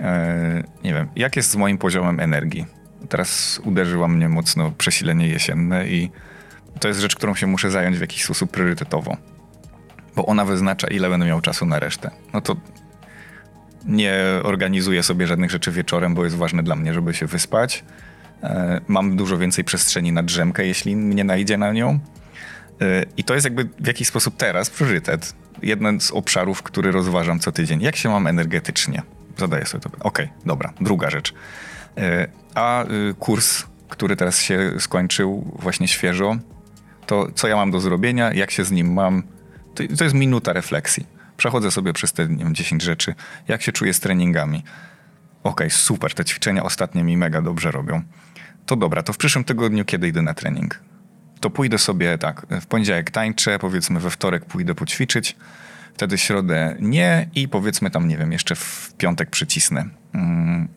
Eee, nie wiem, jak jest z moim poziomem energii? Teraz uderzyła mnie mocno przesilenie jesienne i to jest rzecz, którą się muszę zająć w jakiś sposób priorytetowo. Bo ona wyznacza, ile będę miał czasu na resztę. No to nie organizuję sobie żadnych rzeczy wieczorem, bo jest ważne dla mnie, żeby się wyspać. Eee, mam dużo więcej przestrzeni na drzemkę, jeśli mnie najdzie na nią. I to jest jakby w jakiś sposób teraz priorytet. Jeden z obszarów, który rozważam co tydzień. Jak się mam energetycznie? Zadaję sobie to. Okej, okay, dobra. Druga rzecz. E, a y, kurs, który teraz się skończył właśnie świeżo, to co ja mam do zrobienia, jak się z nim mam, to, to jest minuta refleksji. Przechodzę sobie przez te nie wiem, 10 rzeczy, jak się czuję z treningami. Okej, okay, super, te ćwiczenia ostatnie mi mega dobrze robią. To dobra, to w przyszłym tygodniu kiedy idę na trening? To pójdę sobie tak, w poniedziałek tańczę, powiedzmy we wtorek pójdę poćwiczyć, wtedy środę nie i powiedzmy tam, nie wiem, jeszcze w piątek przycisnę. Mm,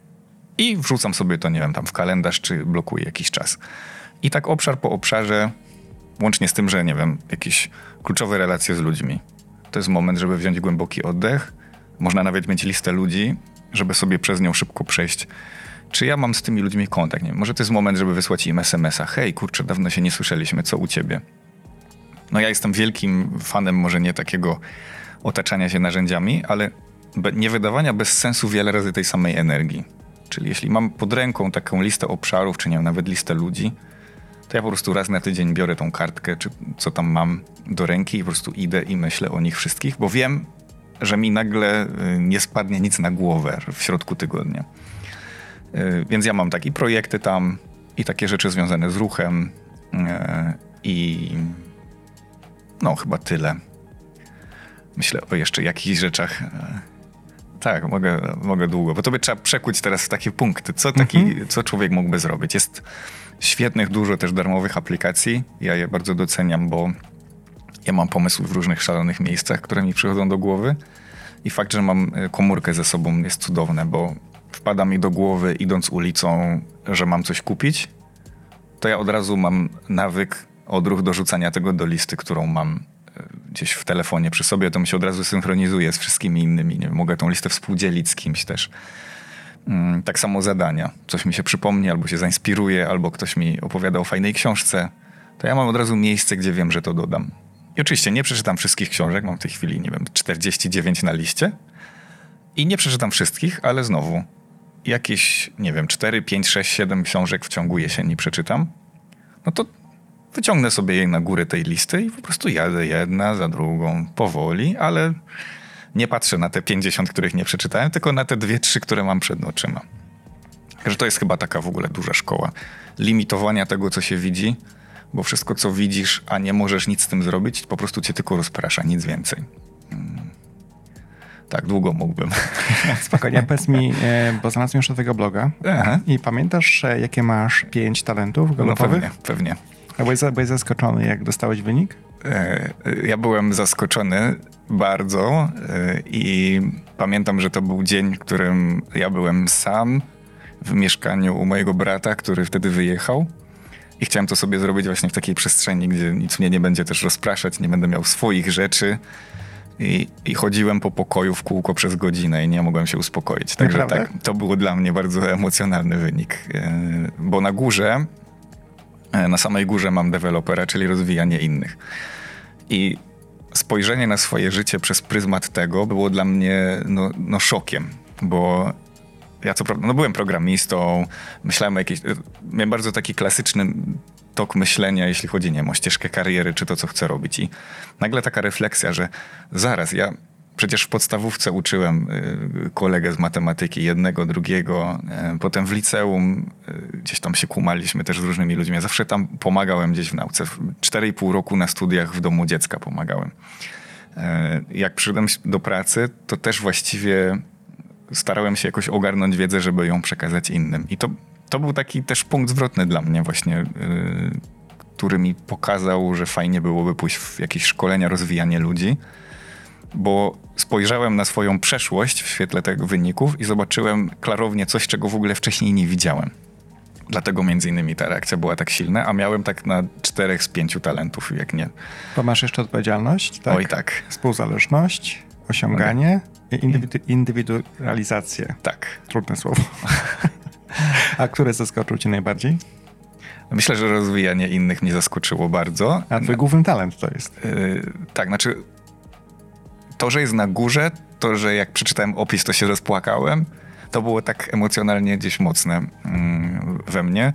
I wrzucam sobie to, nie wiem, tam w kalendarz, czy blokuję jakiś czas. I tak obszar po obszarze, łącznie z tym, że, nie wiem, jakieś kluczowe relacje z ludźmi. To jest moment, żeby wziąć głęboki oddech. Można nawet mieć listę ludzi, żeby sobie przez nią szybko przejść czy ja mam z tymi ludźmi kontakt. Nie wiem, może to jest moment, żeby wysłać im SMS-a. Hej, kurczę, dawno się nie słyszeliśmy, co u ciebie? No ja jestem wielkim fanem może nie takiego otaczania się narzędziami, ale nie wydawania bez sensu wiele razy tej samej energii. Czyli jeśli mam pod ręką taką listę obszarów, czy nie wiem, nawet listę ludzi, to ja po prostu raz na tydzień biorę tą kartkę, czy co tam mam do ręki i po prostu idę i myślę o nich wszystkich, bo wiem, że mi nagle y, nie spadnie nic na głowę w środku tygodnia. Y, więc ja mam takie projekty tam i takie rzeczy związane z ruchem y, i no chyba tyle. Myślę o jeszcze jakichś rzeczach. Y, tak, mogę, mogę długo, bo to by trzeba przekuć teraz w takie punkty. Co, taki, mhm. co człowiek mógłby zrobić? Jest świetnych, dużo też darmowych aplikacji. Ja je bardzo doceniam, bo ja mam pomysły w różnych szalonych miejscach, które mi przychodzą do głowy. I fakt, że mam komórkę ze sobą jest cudowne, bo wpada mi do głowy idąc ulicą, że mam coś kupić, to ja od razu mam nawyk, odruch do rzucania tego do listy, którą mam e, gdzieś w telefonie przy sobie, to mi się od razu synchronizuje z wszystkimi innymi. Nie mogę tą listę współdzielić z kimś też. Mm, tak samo zadania. Coś mi się przypomni, albo się zainspiruje, albo ktoś mi opowiada o fajnej książce, to ja mam od razu miejsce, gdzie wiem, że to dodam. I oczywiście nie przeczytam wszystkich książek, mam w tej chwili, nie wiem, 49 na liście. I nie przeczytam wszystkich, ale znowu jakieś, nie wiem, 4, 5, 6, 7 książek w ciągu jesieni przeczytam, no to wyciągnę sobie je na górę tej listy i po prostu jadę jedna za drugą, powoli, ale nie patrzę na te 50, których nie przeczytałem, tylko na te dwie, trzy, które mam przed oczyma. Także to jest chyba taka w ogóle duża szkoła. Limitowania tego, co się widzi, bo wszystko, co widzisz, a nie możesz nic z tym zrobić, po prostu cię tylko rozprasza, nic więcej. Tak, długo mógłbym. Spokojnie, powiedz mi, e, bo znalazłem już tego bloga Aha. i pamiętasz, e, jakie masz pięć talentów golfowych? No pewnie, pewnie. Byłeś, zaskoczony, jak dostałeś wynik? E, ja byłem zaskoczony bardzo i pamiętam, że to był dzień, w którym ja byłem sam w mieszkaniu u mojego brata, który wtedy wyjechał. I chciałem to sobie zrobić właśnie w takiej przestrzeni, gdzie nic mnie nie będzie też rozpraszać, nie będę miał swoich rzeczy i, I, chodziłem po pokoju w kółko przez godzinę i nie mogłem się uspokoić. Także Naprawdę? tak, to był dla mnie bardzo emocjonalny wynik. E, bo na górze, e, na samej górze mam dewelopera, czyli rozwijanie innych. I spojrzenie na swoje życie przez pryzmat tego było dla mnie no, no szokiem, bo ja co prawda, no byłem programistą, myślałem o jakiejś, miałem bardzo taki klasyczny tok myślenia, jeśli chodzi nie wiem, o ścieżkę kariery, czy to, co chcę robić. I nagle taka refleksja, że zaraz, ja przecież w podstawówce uczyłem y, kolegę z matematyki, jednego, drugiego. Y, potem w liceum y, gdzieś tam się kumaliśmy też z różnymi ludźmi. Ja zawsze tam pomagałem gdzieś w nauce. Cztery i pół roku na studiach w domu dziecka pomagałem. Jak przyszedłem do pracy, to też właściwie starałem się jakoś ogarnąć wiedzę, żeby ją przekazać innym. I to to był taki też punkt zwrotny dla mnie właśnie, yy, który mi pokazał, że fajnie byłoby pójść w jakieś szkolenia, rozwijanie ludzi, bo spojrzałem na swoją przeszłość w świetle tych wyników i zobaczyłem klarownie coś, czego w ogóle wcześniej nie widziałem. Dlatego między innymi ta reakcja była tak silna, a miałem tak na czterech z pięciu talentów, jak nie. To masz jeszcze odpowiedzialność, tak? Oj tak. Współzależność, osiąganie i indywidu indywidualizację. Tak. Trudne słowo. A które zaskoczył cię najbardziej? Myślę, że rozwijanie innych mnie zaskoczyło bardzo. A twój główny talent to jest? Yy, tak, znaczy to, że jest na górze, to, że jak przeczytałem opis, to się rozpłakałem, to było tak emocjonalnie gdzieś mocne yy, we mnie.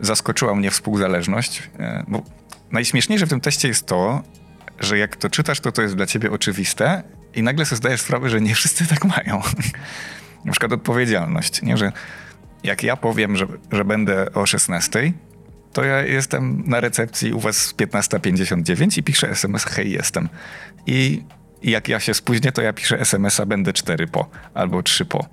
Zaskoczyła mnie współzależność, yy, bo najśmieszniejsze w tym teście jest to, że jak to czytasz, to to jest dla ciebie oczywiste i nagle sobie zdajesz sprawę, że nie wszyscy tak mają. na przykład odpowiedzialność, nie? że jak ja powiem, że, że będę o 16, to ja jestem na recepcji u was 15.59 i piszę SMS, hej, jestem. I jak ja się spóźnię, to ja piszę SMS-a, będę 4 po albo 3 po.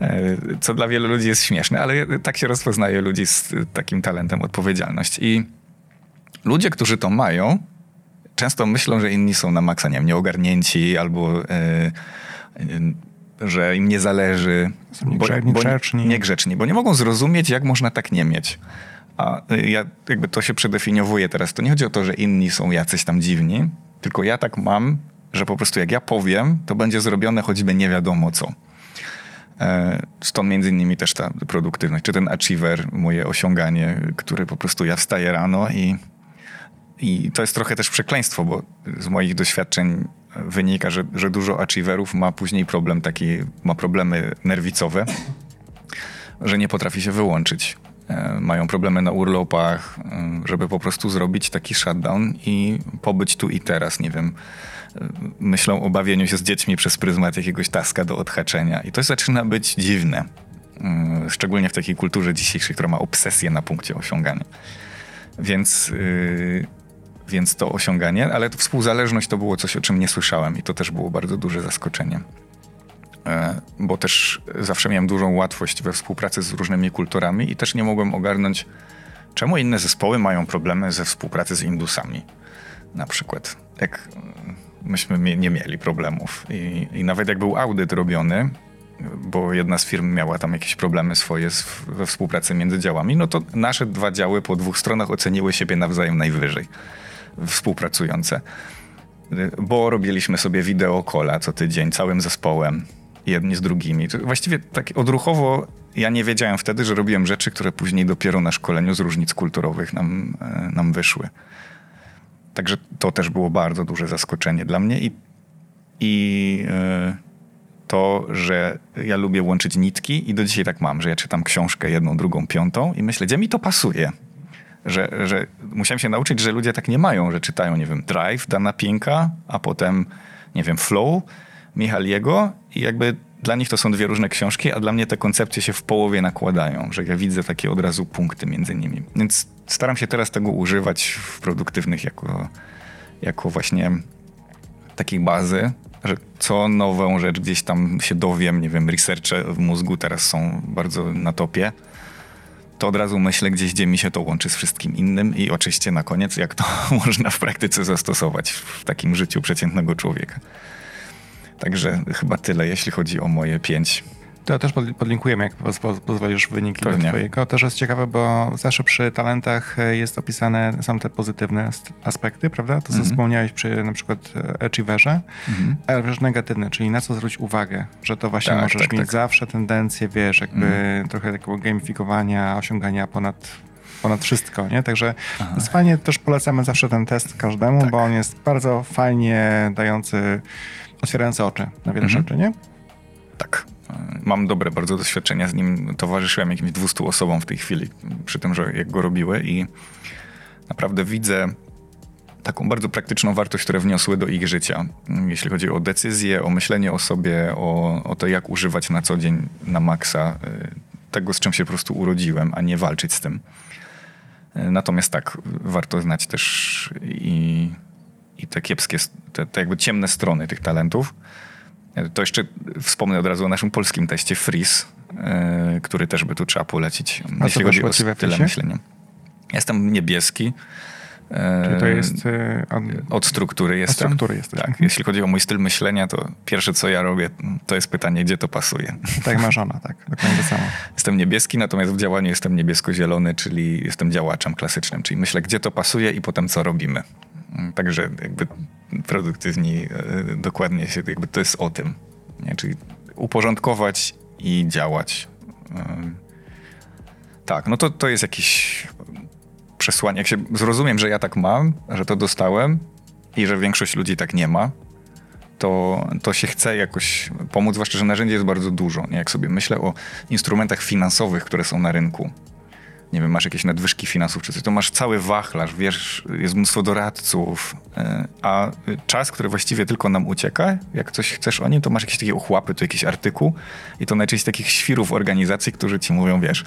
E, co dla wielu ludzi jest śmieszne, ale tak się rozpoznaje ludzi z takim talentem odpowiedzialność. I ludzie, którzy to mają, często myślą, że inni są na maksa, nie wiem, nieogarnięci albo że im nie zależy. Są niegrzeczni. Bo, niegrzeczni, bo nie mogą zrozumieć, jak można tak nie mieć. A ja jakby to się przedefiniowuje teraz. To nie chodzi o to, że inni są jacyś tam dziwni, tylko ja tak mam, że po prostu jak ja powiem, to będzie zrobione choćby nie wiadomo co. E, stąd między innymi też ta produktywność, czy ten achiever, moje osiąganie, który po prostu ja wstaję rano i, i to jest trochę też przekleństwo, bo z moich doświadczeń wynika, że, że dużo achieverów ma później problem taki, ma problemy nerwicowe, że nie potrafi się wyłączyć. E, mają problemy na urlopach, e, żeby po prostu zrobić taki shutdown i pobyć tu i teraz, nie wiem. E, myślą o bawieniu się z dziećmi przez pryzmat jakiegoś taska do odhaczenia. I to zaczyna być dziwne. Szczególnie w takiej kulturze dzisiejszej, która ma obsesję na punkcie osiągania. Więc, yy, więc to osiąganie, ale to współzależność to było coś, o czym nie słyszałem i to też było bardzo duże zaskoczenie. E, bo też zawsze miałem dużą łatwość we współpracy z różnymi kulturami i też nie mogłem ogarnąć, czemu inne zespoły mają problemy ze współpracy z Indusami. Na przykład, jak myśmy nie mieli problemów. I, I, nawet jak był audyt robiony, bo jedna z firm miała tam jakieś problemy swoje we współpracy między działami, no to nasze dwa działy po dwóch stronach oceniły siebie nawzajem najwyżej, współpracujące. Bo robiliśmy sobie wideo kola co tydzień całym zespołem jedni z drugimi. Właściwie tak odruchowo ja nie wiedziałem wtedy, że robiłem rzeczy, które później dopiero na szkoleniu z różnic kulturowych nam, e, nam wyszły. Także to też było bardzo duże zaskoczenie dla mnie i, i yy, to, że ja lubię łączyć nitki i do dzisiaj tak mam, że ja czytam książkę jedną, drugą, piątą i myślę, gdzie mi to pasuje. Że, że musiałem się nauczyć, że ludzie tak nie mają, że czytają, nie wiem, Drive Dana Pinka, a potem, nie wiem, Flow Michaliego i jakby dla nich to są dwie różne książki, a dla mnie te koncepcje się w połowie nakładają, że ja widzę takie od razu punkty między nimi. Więc staram się teraz tego używać w produktywnych jako, jako właśnie takiej bazy, że co nową rzecz gdzieś tam się dowiem, nie wiem, researche w mózgu teraz są bardzo na topie, to od razu myślę gdzieś, gdzie mi się to łączy z wszystkim innym i oczywiście na koniec, jak to można w praktyce zastosować w takim życiu przeciętnego człowieka. Także chyba tyle, jeśli chodzi o moje pięć to też podlinkujemy, jak pozwolisz wyniki Pewnie. twojego. Też jest ciekawe, bo zawsze przy talentach e, jest opisane, są te pozytywne aspekty, prawda? To, co mm -hmm. wspomniałeś przy na przykład e, achieverze, mm -hmm. ale też negatywne, czyli na co zwrócić uwagę, że to właśnie tak, możesz tak, mieć tak. zawsze tendencję, wiesz, jakby mm -hmm. trochę takiego gamifikowania, osiągania ponad ponad wszystko, nie? Także Aha. fajnie, też polecamy zawsze ten test każdemu, tak. bo on jest bardzo fajnie dający otwierające oczy na wiele mhm. rzeczy, nie? Mam dobre bardzo doświadczenia z nim. Towarzyszyłem jakimś 200 osobom w tej chwili, przy tym, że jak go robiły i naprawdę widzę taką bardzo praktyczną wartość, które wniosły do ich życia. Jeśli chodzi o decyzje, o myślenie o sobie, o, o to, jak używać na co dzień na maksa y, tego, z czym się po prostu urodziłem, a nie walczyć z tym. Y, natomiast tak, warto znać też i i te kiepskie, te, te jakby ciemne strony tych talentów. To jeszcze wspomnę od razu o naszym polskim teście Freeze, który też by tu trzeba polecić, A jeśli chodzi o tyle myślenia. Jestem niebieski. Czyli to jest yy, od, struktury jestem. Od struktury jesteś. Tak. Jeśli chodzi o mój styl myślenia, to pierwsze co ja robię, to jest pytanie, gdzie to pasuje. Tak ma żona, tak. Dokładnie to samo. Jestem niebieski, natomiast w działaniu jestem niebiesko-zielony, czyli jestem działaczem klasycznym, czyli myślę, gdzie to pasuje i potem co robimy. Także jakby produktywni e, dokładnie się, jakby to jest o tym. Nie? Czyli uporządkować i działać. E, tak, no to, to jest jakiś przesłanie. Jak się zrozumiem, że ja tak mam, że to dostałem i że większość ludzi tak nie ma, to, to się chce jakoś pomóc, zwłaszcza, że narzędzi jest bardzo dużo. Nie? Jak sobie myślę o instrumentach finansowych, które są na rynku, nie wiem, masz jakieś nadwyżki finansów czy coś, to masz cały wachlarz, wiesz, jest mnóstwo doradców, e, a czas, który właściwie tylko nam ucieka, jak coś chcesz o nim, to masz jakieś takie uchłapy, tu jakiś artykuł i to najczęściej takich świrów organizacji, którzy ci mówią, wiesz,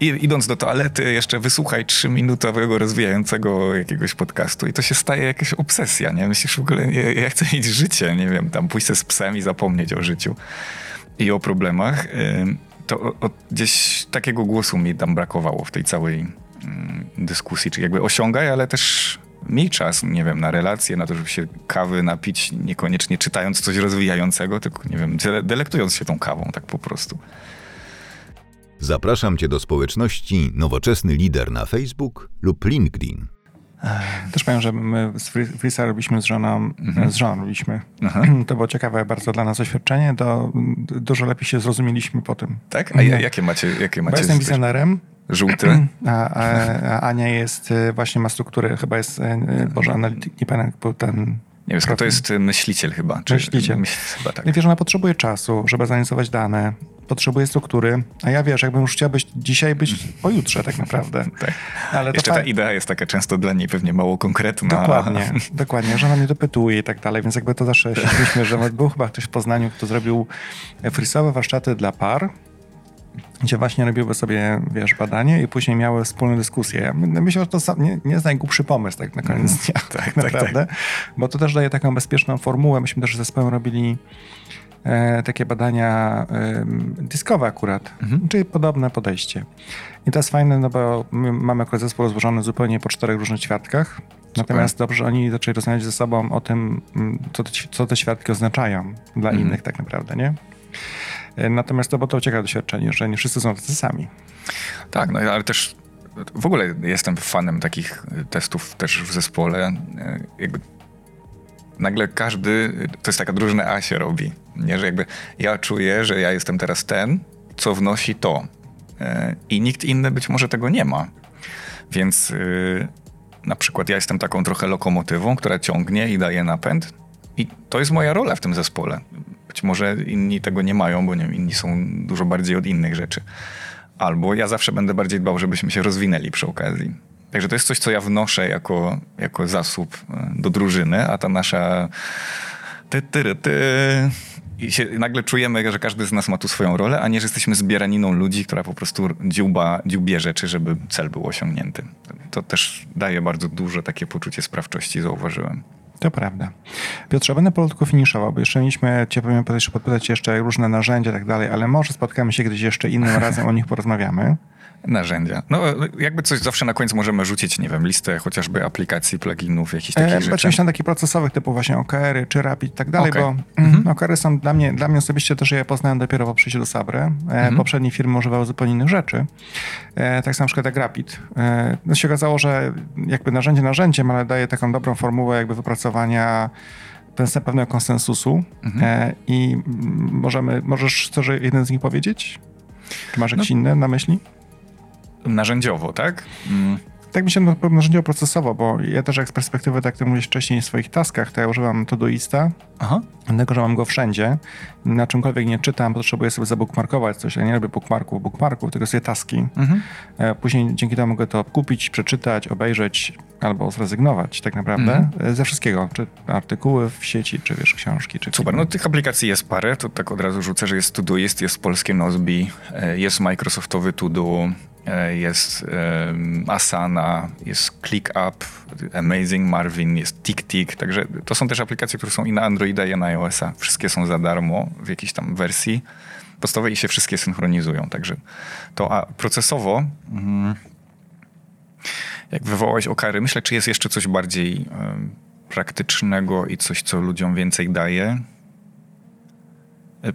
i, idąc do toalety jeszcze wysłuchaj trzyminutowego rozwijającego jakiegoś podcastu i to się staje jakaś obsesja, nie? Myślisz w ogóle, ja, ja chcę mieć życie, nie wiem, tam pójść z psem i zapomnieć o życiu i o problemach to o, gdzieś takiego głosu mi tam brakowało w tej całej mm, dyskusji, czy jakby osiągaj, ale też miej czas, nie wiem, na relacje, na to, żeby się kawy napić, niekoniecznie czytając coś rozwijającego, tylko, nie wiem, delektując się tą kawą, tak po prostu. Zapraszam Cię do społeczności Nowoczesny Lider na Facebook lub LinkedIn. Też powiem, że my z Freesa robiliśmy z żoną, mhm. z żoną robiliśmy. To było ciekawe bardzo dla nas doświadczenie, to dużo lepiej się zrozumieliśmy po tym. Tak? A jakie macie? Jakie macie Bo jestem wizjonerem. Żółty. A, a, a, Ania jest, y, właśnie ma strukturę, chyba jest, y, Boże, analityk, nie pamiętam, był ten nie wiem, to jest myśliciel chyba. Czy myśliciel. Myśl, chyba tak. Wiesz, ona potrzebuje czasu, żeby zanalizować dane, potrzebuje struktury, a ja wiesz, jakbym już chciał być dzisiaj, być pojutrze tak naprawdę. tak. Ale Jeszcze ta idea jest taka często dla niej pewnie mało konkretna. Dokładnie, dokładnie, że ona mnie dopytuje i tak dalej, więc jakby to zawsze się śmieszmy, że był chyba ktoś w Poznaniu, kto zrobił frisowe warsztaty dla par, gdzie właśnie robiły sobie, wiesz, badanie i później miały wspólne dyskusje. Myślę, że to nie, nie jest najgłupszy pomysł tak na koniec dnia, tak, tak, tak naprawdę, tak. bo to też daje taką bezpieczną formułę. Myśmy też z zespołem robili e, takie badania e, dyskowe akurat, mhm. czyli podobne podejście. I to jest fajne, no bo my mamy akurat zespół rozłożony zupełnie po czterech różnych ćwiartkach, Natomiast dobrze oni zaczęli rozmawiać ze sobą o tym, co te, co te świadki oznaczają dla mhm. innych tak naprawdę, nie? E, natomiast to, bo to ciekawe doświadczenie, że nie wszyscy są tacy sami. Tak, no ale też w ogóle jestem fanem takich testów też w zespole. E, jakby nagle każdy, to jest taka drużyna A się robi. Nie, że jakby ja czuję, że ja jestem teraz ten, co wnosi to. E, I nikt inny być może tego nie ma. Więc na przykład ja jestem taką trochę lokomotywą, która ciągnie i daje napęd. I to jest moja rola w tym zespole. Być może inni tego nie mają, bo nie wiem, inni są dużo bardziej od innych rzeczy. Albo ja zawsze będę bardziej dbał, żebyśmy się rozwinęli przy okazji. Także to jest coś, co ja wnoszę jako, jako zasób e, do drużyny, a ta nasza ty, ty, ty, i się nagle czujemy, że każdy z nas ma tu swoją rolę, a nie, że jesteśmy zbieraniną ludzi, która po prostu dziuba, dziubie rzeczy, żeby cel był osiągnięty. To też daje bardzo duże takie poczucie sprawczości, zauważyłem. To prawda. Piotrze, będę powolutku finiszował, bo jeszcze mieliśmy Cię powiem, podpytać jeszcze różne narzędzia i tak dalej, ale może spotkamy się gdzieś jeszcze innym razem, o nich porozmawiamy narzędzia. No jakby coś zawsze na końcu możemy rzucić, nie wiem, listę chociażby aplikacji, pluginów, jakichś takich e, rzeczy. Oczywiście takich procesowych typu właśnie OKR-y czy Rapid i tak dalej, okay. bo mm, mhm. OKR-y są dla mnie, dla mnie osobiście też je poznałem dopiero po przyjściu do Sabry. E, mhm. Poprzednie firmy używały zupełnie innych rzeczy. E, tak samo na przykład jak Rapid. E, no się okazało, że jakby narzędzie narzędziem, ale daje taką dobrą formułę jakby wypracowania pewnego konsensusu mhm. e, i możemy, możesz coś jeden z nich powiedzieć? Czy masz jakieś no. inne na myśli? Narzędziowo, tak? Mm. Tak mi się na narzędziowo procesowo, bo ja też jak z perspektywy, tak jak mówisz wcześniej, w swoich taskach, to ja używam Todoista, Aha. dlatego, że mam go wszędzie. Na czymkolwiek nie czytam, potrzebuję sobie zabookmarkować coś, ja nie robię bookmarków, bookmarków, tylko sobie taski. Mhm. E, później dzięki temu mogę to kupić, przeczytać, obejrzeć albo zrezygnować tak naprawdę mhm. E, ze wszystkiego, czy artykuły w sieci, czy wiesz, książki. Czy Super, no tych aplikacji jest parę, to tak od razu rzucę, że jest Todoist, jest polskie Nozbi, e, jest Microsoftowy Todo, jest Asana, jest ClickUp, Amazing Marvin, jest TickTick, także to są też aplikacje, które są i na Androida, i na iOS-a. Wszystkie są za darmo w jakiejś tam wersji podstawowej i się wszystkie synchronizują, także to a procesowo mm, jak wywołałeś okary, myślę, czy jest jeszcze coś bardziej praktycznego i coś, co ludziom więcej daje.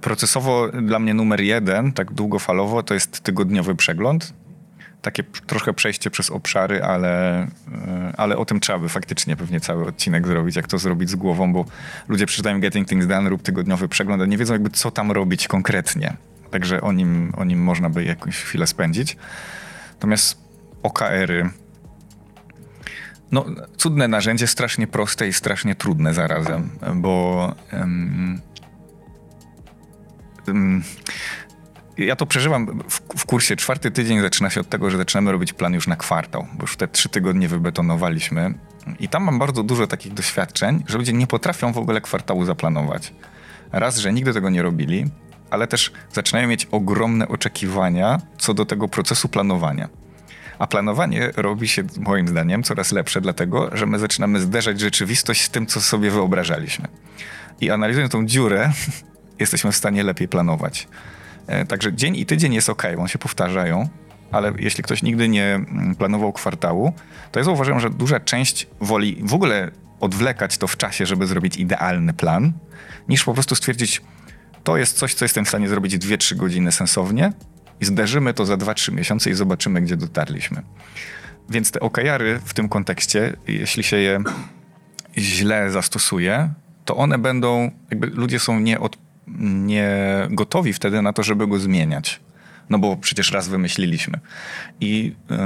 Procesowo dla mnie numer jeden, tak długofalowo, to jest tygodniowy przegląd takie trochę przejście przez obszary, ale, e, ale o tym trzeba by faktycznie pewnie cały odcinek zrobić, jak to zrobić z głową, bo ludzie przeczytają Getting Things Done, rób tygodniowy przegląd, a nie wiedzą jakby co tam robić konkretnie. Także o nim, o nim można by jakąś chwilę spędzić. Natomiast OKR-y, no, cudne narzędzie, strasznie proste i strasznie trudne zarazem, bo um, um, ja to przeżywam w, w, kursie. Czwarty tydzień zaczyna się od tego, że zaczynamy robić plan już na kwartał, bo już te trzy tygodnie wybetonowaliśmy. I tam mam bardzo dużo takich doświadczeń, że ludzie nie potrafią w ogóle kwartału zaplanować. Raz, że nigdy tego nie robili, ale też zaczynają mieć ogromne oczekiwania co do tego procesu planowania. A planowanie robi się, moim zdaniem, coraz lepsze, dlatego że my zaczynamy zderzać rzeczywistość z tym, co sobie wyobrażaliśmy. I analizując tą dziurę, jesteśmy w stanie lepiej planować. E, także dzień i tydzień jest ok, one się powtarzają, ale jeśli ktoś nigdy nie mm, planował kwartału, to ja zauważyłem, że duża część woli w ogóle odwlekać to w czasie, żeby zrobić idealny plan, niż po prostu stwierdzić, to jest coś, co jestem w stanie zrobić 2-3 godziny sensownie i zderzymy to za 2-3 miesiące i zobaczymy, gdzie dotarliśmy. Więc te OKR-y w tym kontekście, jeśli się je źle zastosuje, to one będą, jakby ludzie są nie, od, nie gotowi wtedy na to, żeby go zmieniać. No bo przecież raz wymyśliliśmy. I yy,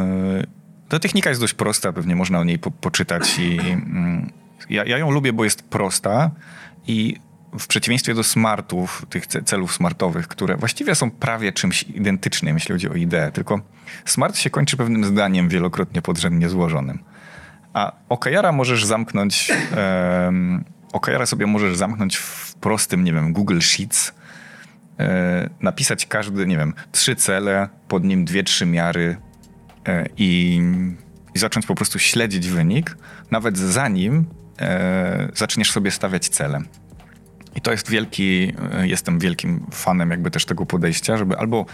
ta technika jest dość prosta, pewnie można o niej po, poczytać i yy, ja, ja ją lubię, bo jest prosta i w przeciwieństwie do smartów, tych celów smartowych, które właściwie są prawie czymś identycznym, jeśli chodzi o ideę, tylko smart się kończy pewnym zdaniem wielokrotnie podrzędnie złożonym. A OKR-a możesz zamknąć, um, OKR-a sobie możesz zamknąć w prostym, nie wiem, Google Sheets, e, napisać każdy, nie wiem, trzy cele, pod nim dwie, trzy miary e, i, i zacząć po prostu śledzić wynik, nawet zanim e, zaczniesz sobie stawiać cele. I to jest wielki, e, jestem wielkim fanem jakby też tego podejścia, żeby albo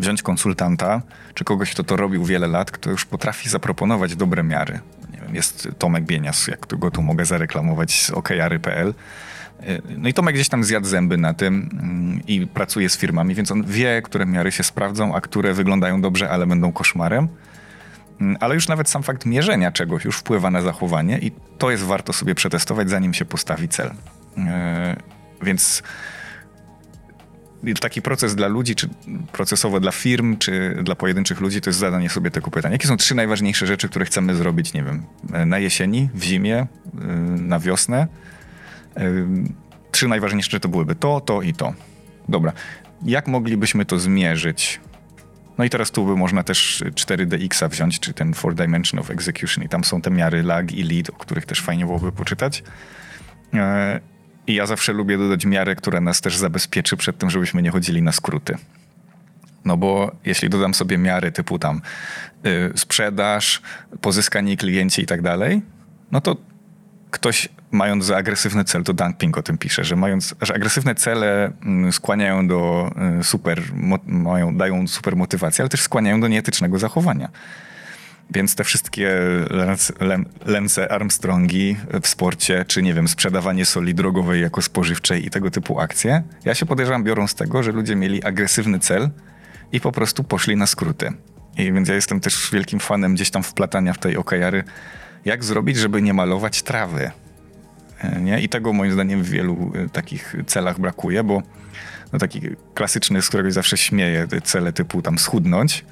wziąć konsultanta, czy kogoś, kto to robił wiele lat, kto już potrafi zaproponować dobre miary. Wiem, jest Tomek Bienias, jak go tu mogę zareklamować z okjary.pl. E, no i Tomek gdzieś tam zjadł zęby na tym mm, i pracuje z firmami, więc on wie, które miary się sprawdzą, a które wyglądają dobrze, ale będą koszmarem. Mm, ale już nawet sam fakt mierzenia czegoś już wpływa na zachowanie i to jest warto sobie przetestować, zanim się postawi cel. E, więc taki proces dla ludzi, czy procesowo dla firm, czy dla pojedynczych ludzi, to jest zadanie sobie tego pytania. Jakie są trzy najważniejsze rzeczy, które chcemy zrobić, nie wiem, na jesieni, w zimie, y, na wiosnę? Y, trzy najważniejsze to byłyby to, to i to. Dobra. Jak moglibyśmy to zmierzyć? No i teraz tu by można też 4DX wziąć, czy ten 4 Dimension of Execution i tam są te miary lag i lead, o których też fajnie byłoby poczytać. I ja zawsze lubię dodać miarę, która nas też zabezpieczy przed tym, żebyśmy nie chodzili na skróty. No bo jeśli dodam sobie miary typu tam yy, sprzedaż, pozyskanie klienci i tak dalej, no to ktoś mając za agresywny cel, to Dumping o tym pisze, że mając, że agresywne cele mm, skłaniają do y, super, mają, dają super motywację, ale też skłaniają do nieetycznego zachowania. Więc te wszystkie Lence Armstrongi w sporcie, czy nie wiem, sprzedawanie soli drogowej jako spożywczej i tego typu akcje, ja się podejrzewam biorą z tego, że ludzie mieli agresywny cel i po prostu poszli na skróty. I więc ja jestem też wielkim fanem gdzieś tam wplatania w tej okajary, jak zrobić, żeby nie malować trawy. E, nie? I tego moim zdaniem w wielu e, takich celach brakuje, bo no taki klasyczny, z którego zawsze śmieję, cele typu tam schudnąć,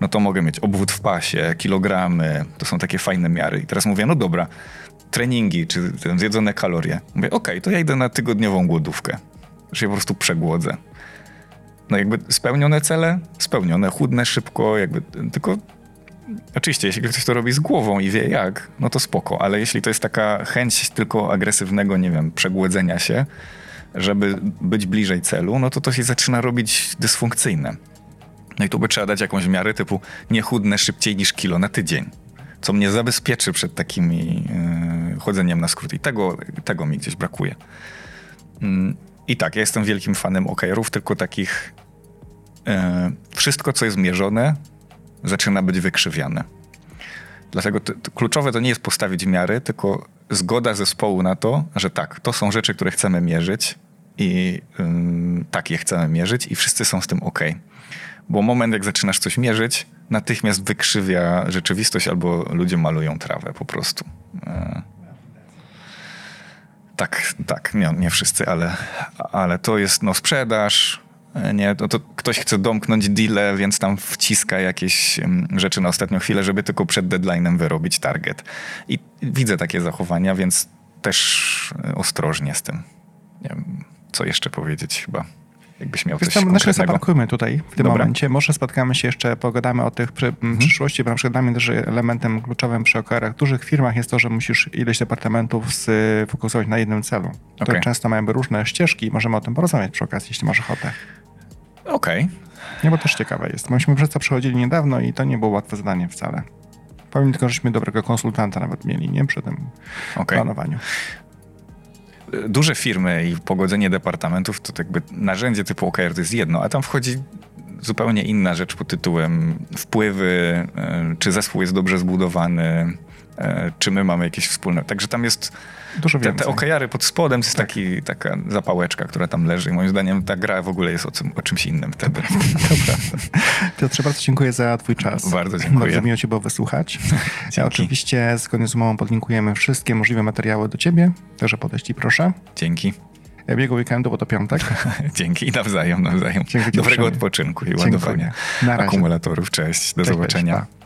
no to mogę mieć obwód w pasie, kilogramy, to są takie fajne miary. I teraz mówię, no dobra, treningi, czy zjedzone kalorie. Mówię, okej, okay, to ja idę na tygodniową głodówkę, że się po prostu przegłodzę. No jakby spełnione cele, spełnione, chudne szybko, jakby tylko Oczywiście, jeśli ktoś to robi z głową i wie jak, no to spoko, ale jeśli to jest taka chęć tylko agresywnego, nie wiem, przegłodzenia się, żeby być bliżej celu, no to to się zaczyna robić dysfunkcyjne. No i tu by trzeba dać jakąś miarę typu nie chudnę szybciej niż kilo na tydzień. Co mnie zabezpieczy przed takimi yy, chodzeniem na skrót. I tego, tego mi gdzieś brakuje. Yy, I tak, ja jestem wielkim fanem OKR-ów, tylko takich yy, wszystko, co jest mierzone, zaczyna być wykrzywiane. Dlatego to, to kluczowe to nie jest postawić miary, tylko zgoda zespołu na to, że tak, to są rzeczy, które chcemy mierzyć i tak je chcemy mierzyć i wszyscy są z tym ok. Bo moment, jak zaczynasz coś mierzyć, natychmiast wykrzywia rzeczywistość albo ludzie malują trawę po prostu. E, tak, tak, nie, nie wszyscy, ale, ale to jest no, sprzedaż, e, nie, to, to ktoś chce domknąć deal, więc tam wciska jakieś rzeczy na ostatnią chwilę, żeby tylko przed deadline'em wyrobić target. I widzę takie zachowania, więc też e, ostrożnie z tym. Nie wiem, co jeszcze powiedzieć chyba jakbyś miał coś tam, konkretnego. zaparkujmy tutaj w tym Dobra. momencie. Może spotkamy się jeszcze, pogadamy o tych przy, mhm. przyszłości, bo na przykład dla mnie też elementem kluczowym przy OKR-ach dużych firmach jest to, że musisz ileś departamentów sfokusować na jednym celu. To okay. często mają różne ścieżki i możemy o tym porozmawiać przy okazji, jeśli masz ochotę. Okej. Okay. Nie, bo też ciekawe jest. Myśmy przez to przechodzili niedawno i to nie było łatwe zadanie wcale. Powiem tylko, żeśmy dobrego konsultanta nawet mieli, nie? Przy tym okay. planowaniu duże firmy i pogodzenie departamentów to jakby narzędzie typu OKR to jest jedno, a tam wchodzi zupełnie inna rzecz pod tytułem wpływy, e, czy zespół jest dobrze zbudowany, e, czy my mamy jakieś wspólne. Także tam jest Dużo te, więcej. te okejary pod spodem, to jest taki, taka zapałeczka, która tam leży i moim zdaniem ta gra w ogóle jest o, o czymś innym wtedy. Piotrze, bardzo dziękuję za twój czas. Bardzo dziękuję. Bardzo miło cię było wysłuchać. Ja oczywiście zgodnie z umową podlinkujemy wszystkie możliwe materiały do ciebie, także podejść i proszę. Dzięki. Biegu weekendu, bo to piątek. Dzięki i nawzajem, nawzajem. Dzięki Dobrego odpoczynku i Dziękuję. ładowania akumulatorów. Cześć, do Cześć, zobaczenia. cześć.